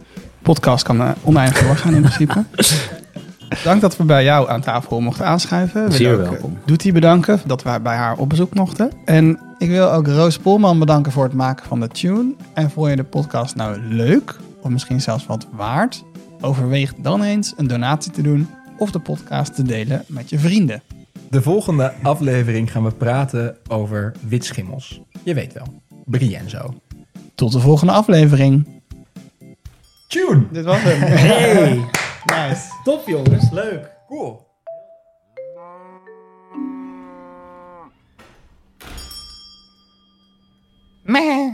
podcast kan uh, oneindig doorgaan in principe. Dank dat we bij jou aan tafel mochten aanschuiven. Zeer welkom. Doet bedanken dat we bij haar op bezoek mochten. En ik wil ook Roos Polman bedanken voor het maken van de tune. En vond je de podcast nou leuk, of misschien zelfs wat waard? Overweeg dan eens een donatie te doen of de podcast te delen met je vrienden. De volgende aflevering gaan we praten over witschimmels. Je weet wel, Brie en zo. Tot de volgende aflevering. Tune! Dit was hem. Hey! nice. Top jongens, leuk. Cool. Meh.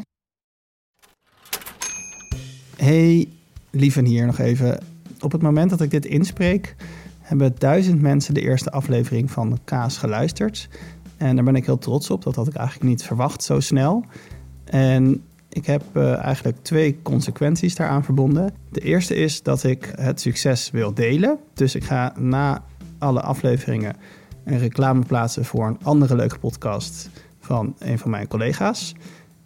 Hey, lieven hier nog even. Op het moment dat ik dit inspreek, hebben duizend mensen de eerste aflevering van Kaas geluisterd. En daar ben ik heel trots op. Dat had ik eigenlijk niet verwacht zo snel. En ik heb uh, eigenlijk twee consequenties daaraan verbonden. De eerste is dat ik het succes wil delen. Dus ik ga na alle afleveringen een reclame plaatsen voor een andere leuke podcast van een van mijn collega's.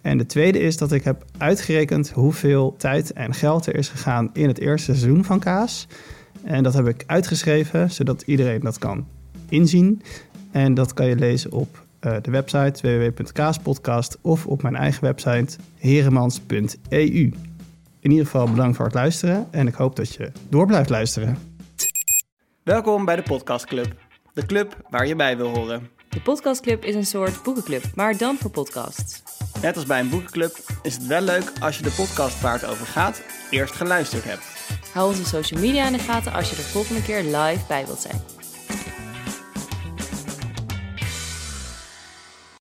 En de tweede is dat ik heb uitgerekend hoeveel tijd en geld er is gegaan in het eerste seizoen van Kaas. En dat heb ik uitgeschreven, zodat iedereen dat kan inzien. En dat kan je lezen op uh, de website www.kaaspodcast of op mijn eigen website heremans.eu. In ieder geval bedankt voor het luisteren en ik hoop dat je door blijft luisteren. Welkom bij de Podcast Club, de club waar je bij wil horen. De Podcastclub is een soort boekenclub, maar dan voor podcasts. Net als bij een boekenclub is het wel leuk als je de podcast waar het over gaat eerst geluisterd hebt. Hou onze social media in de gaten als je er volgende keer live bij wilt zijn.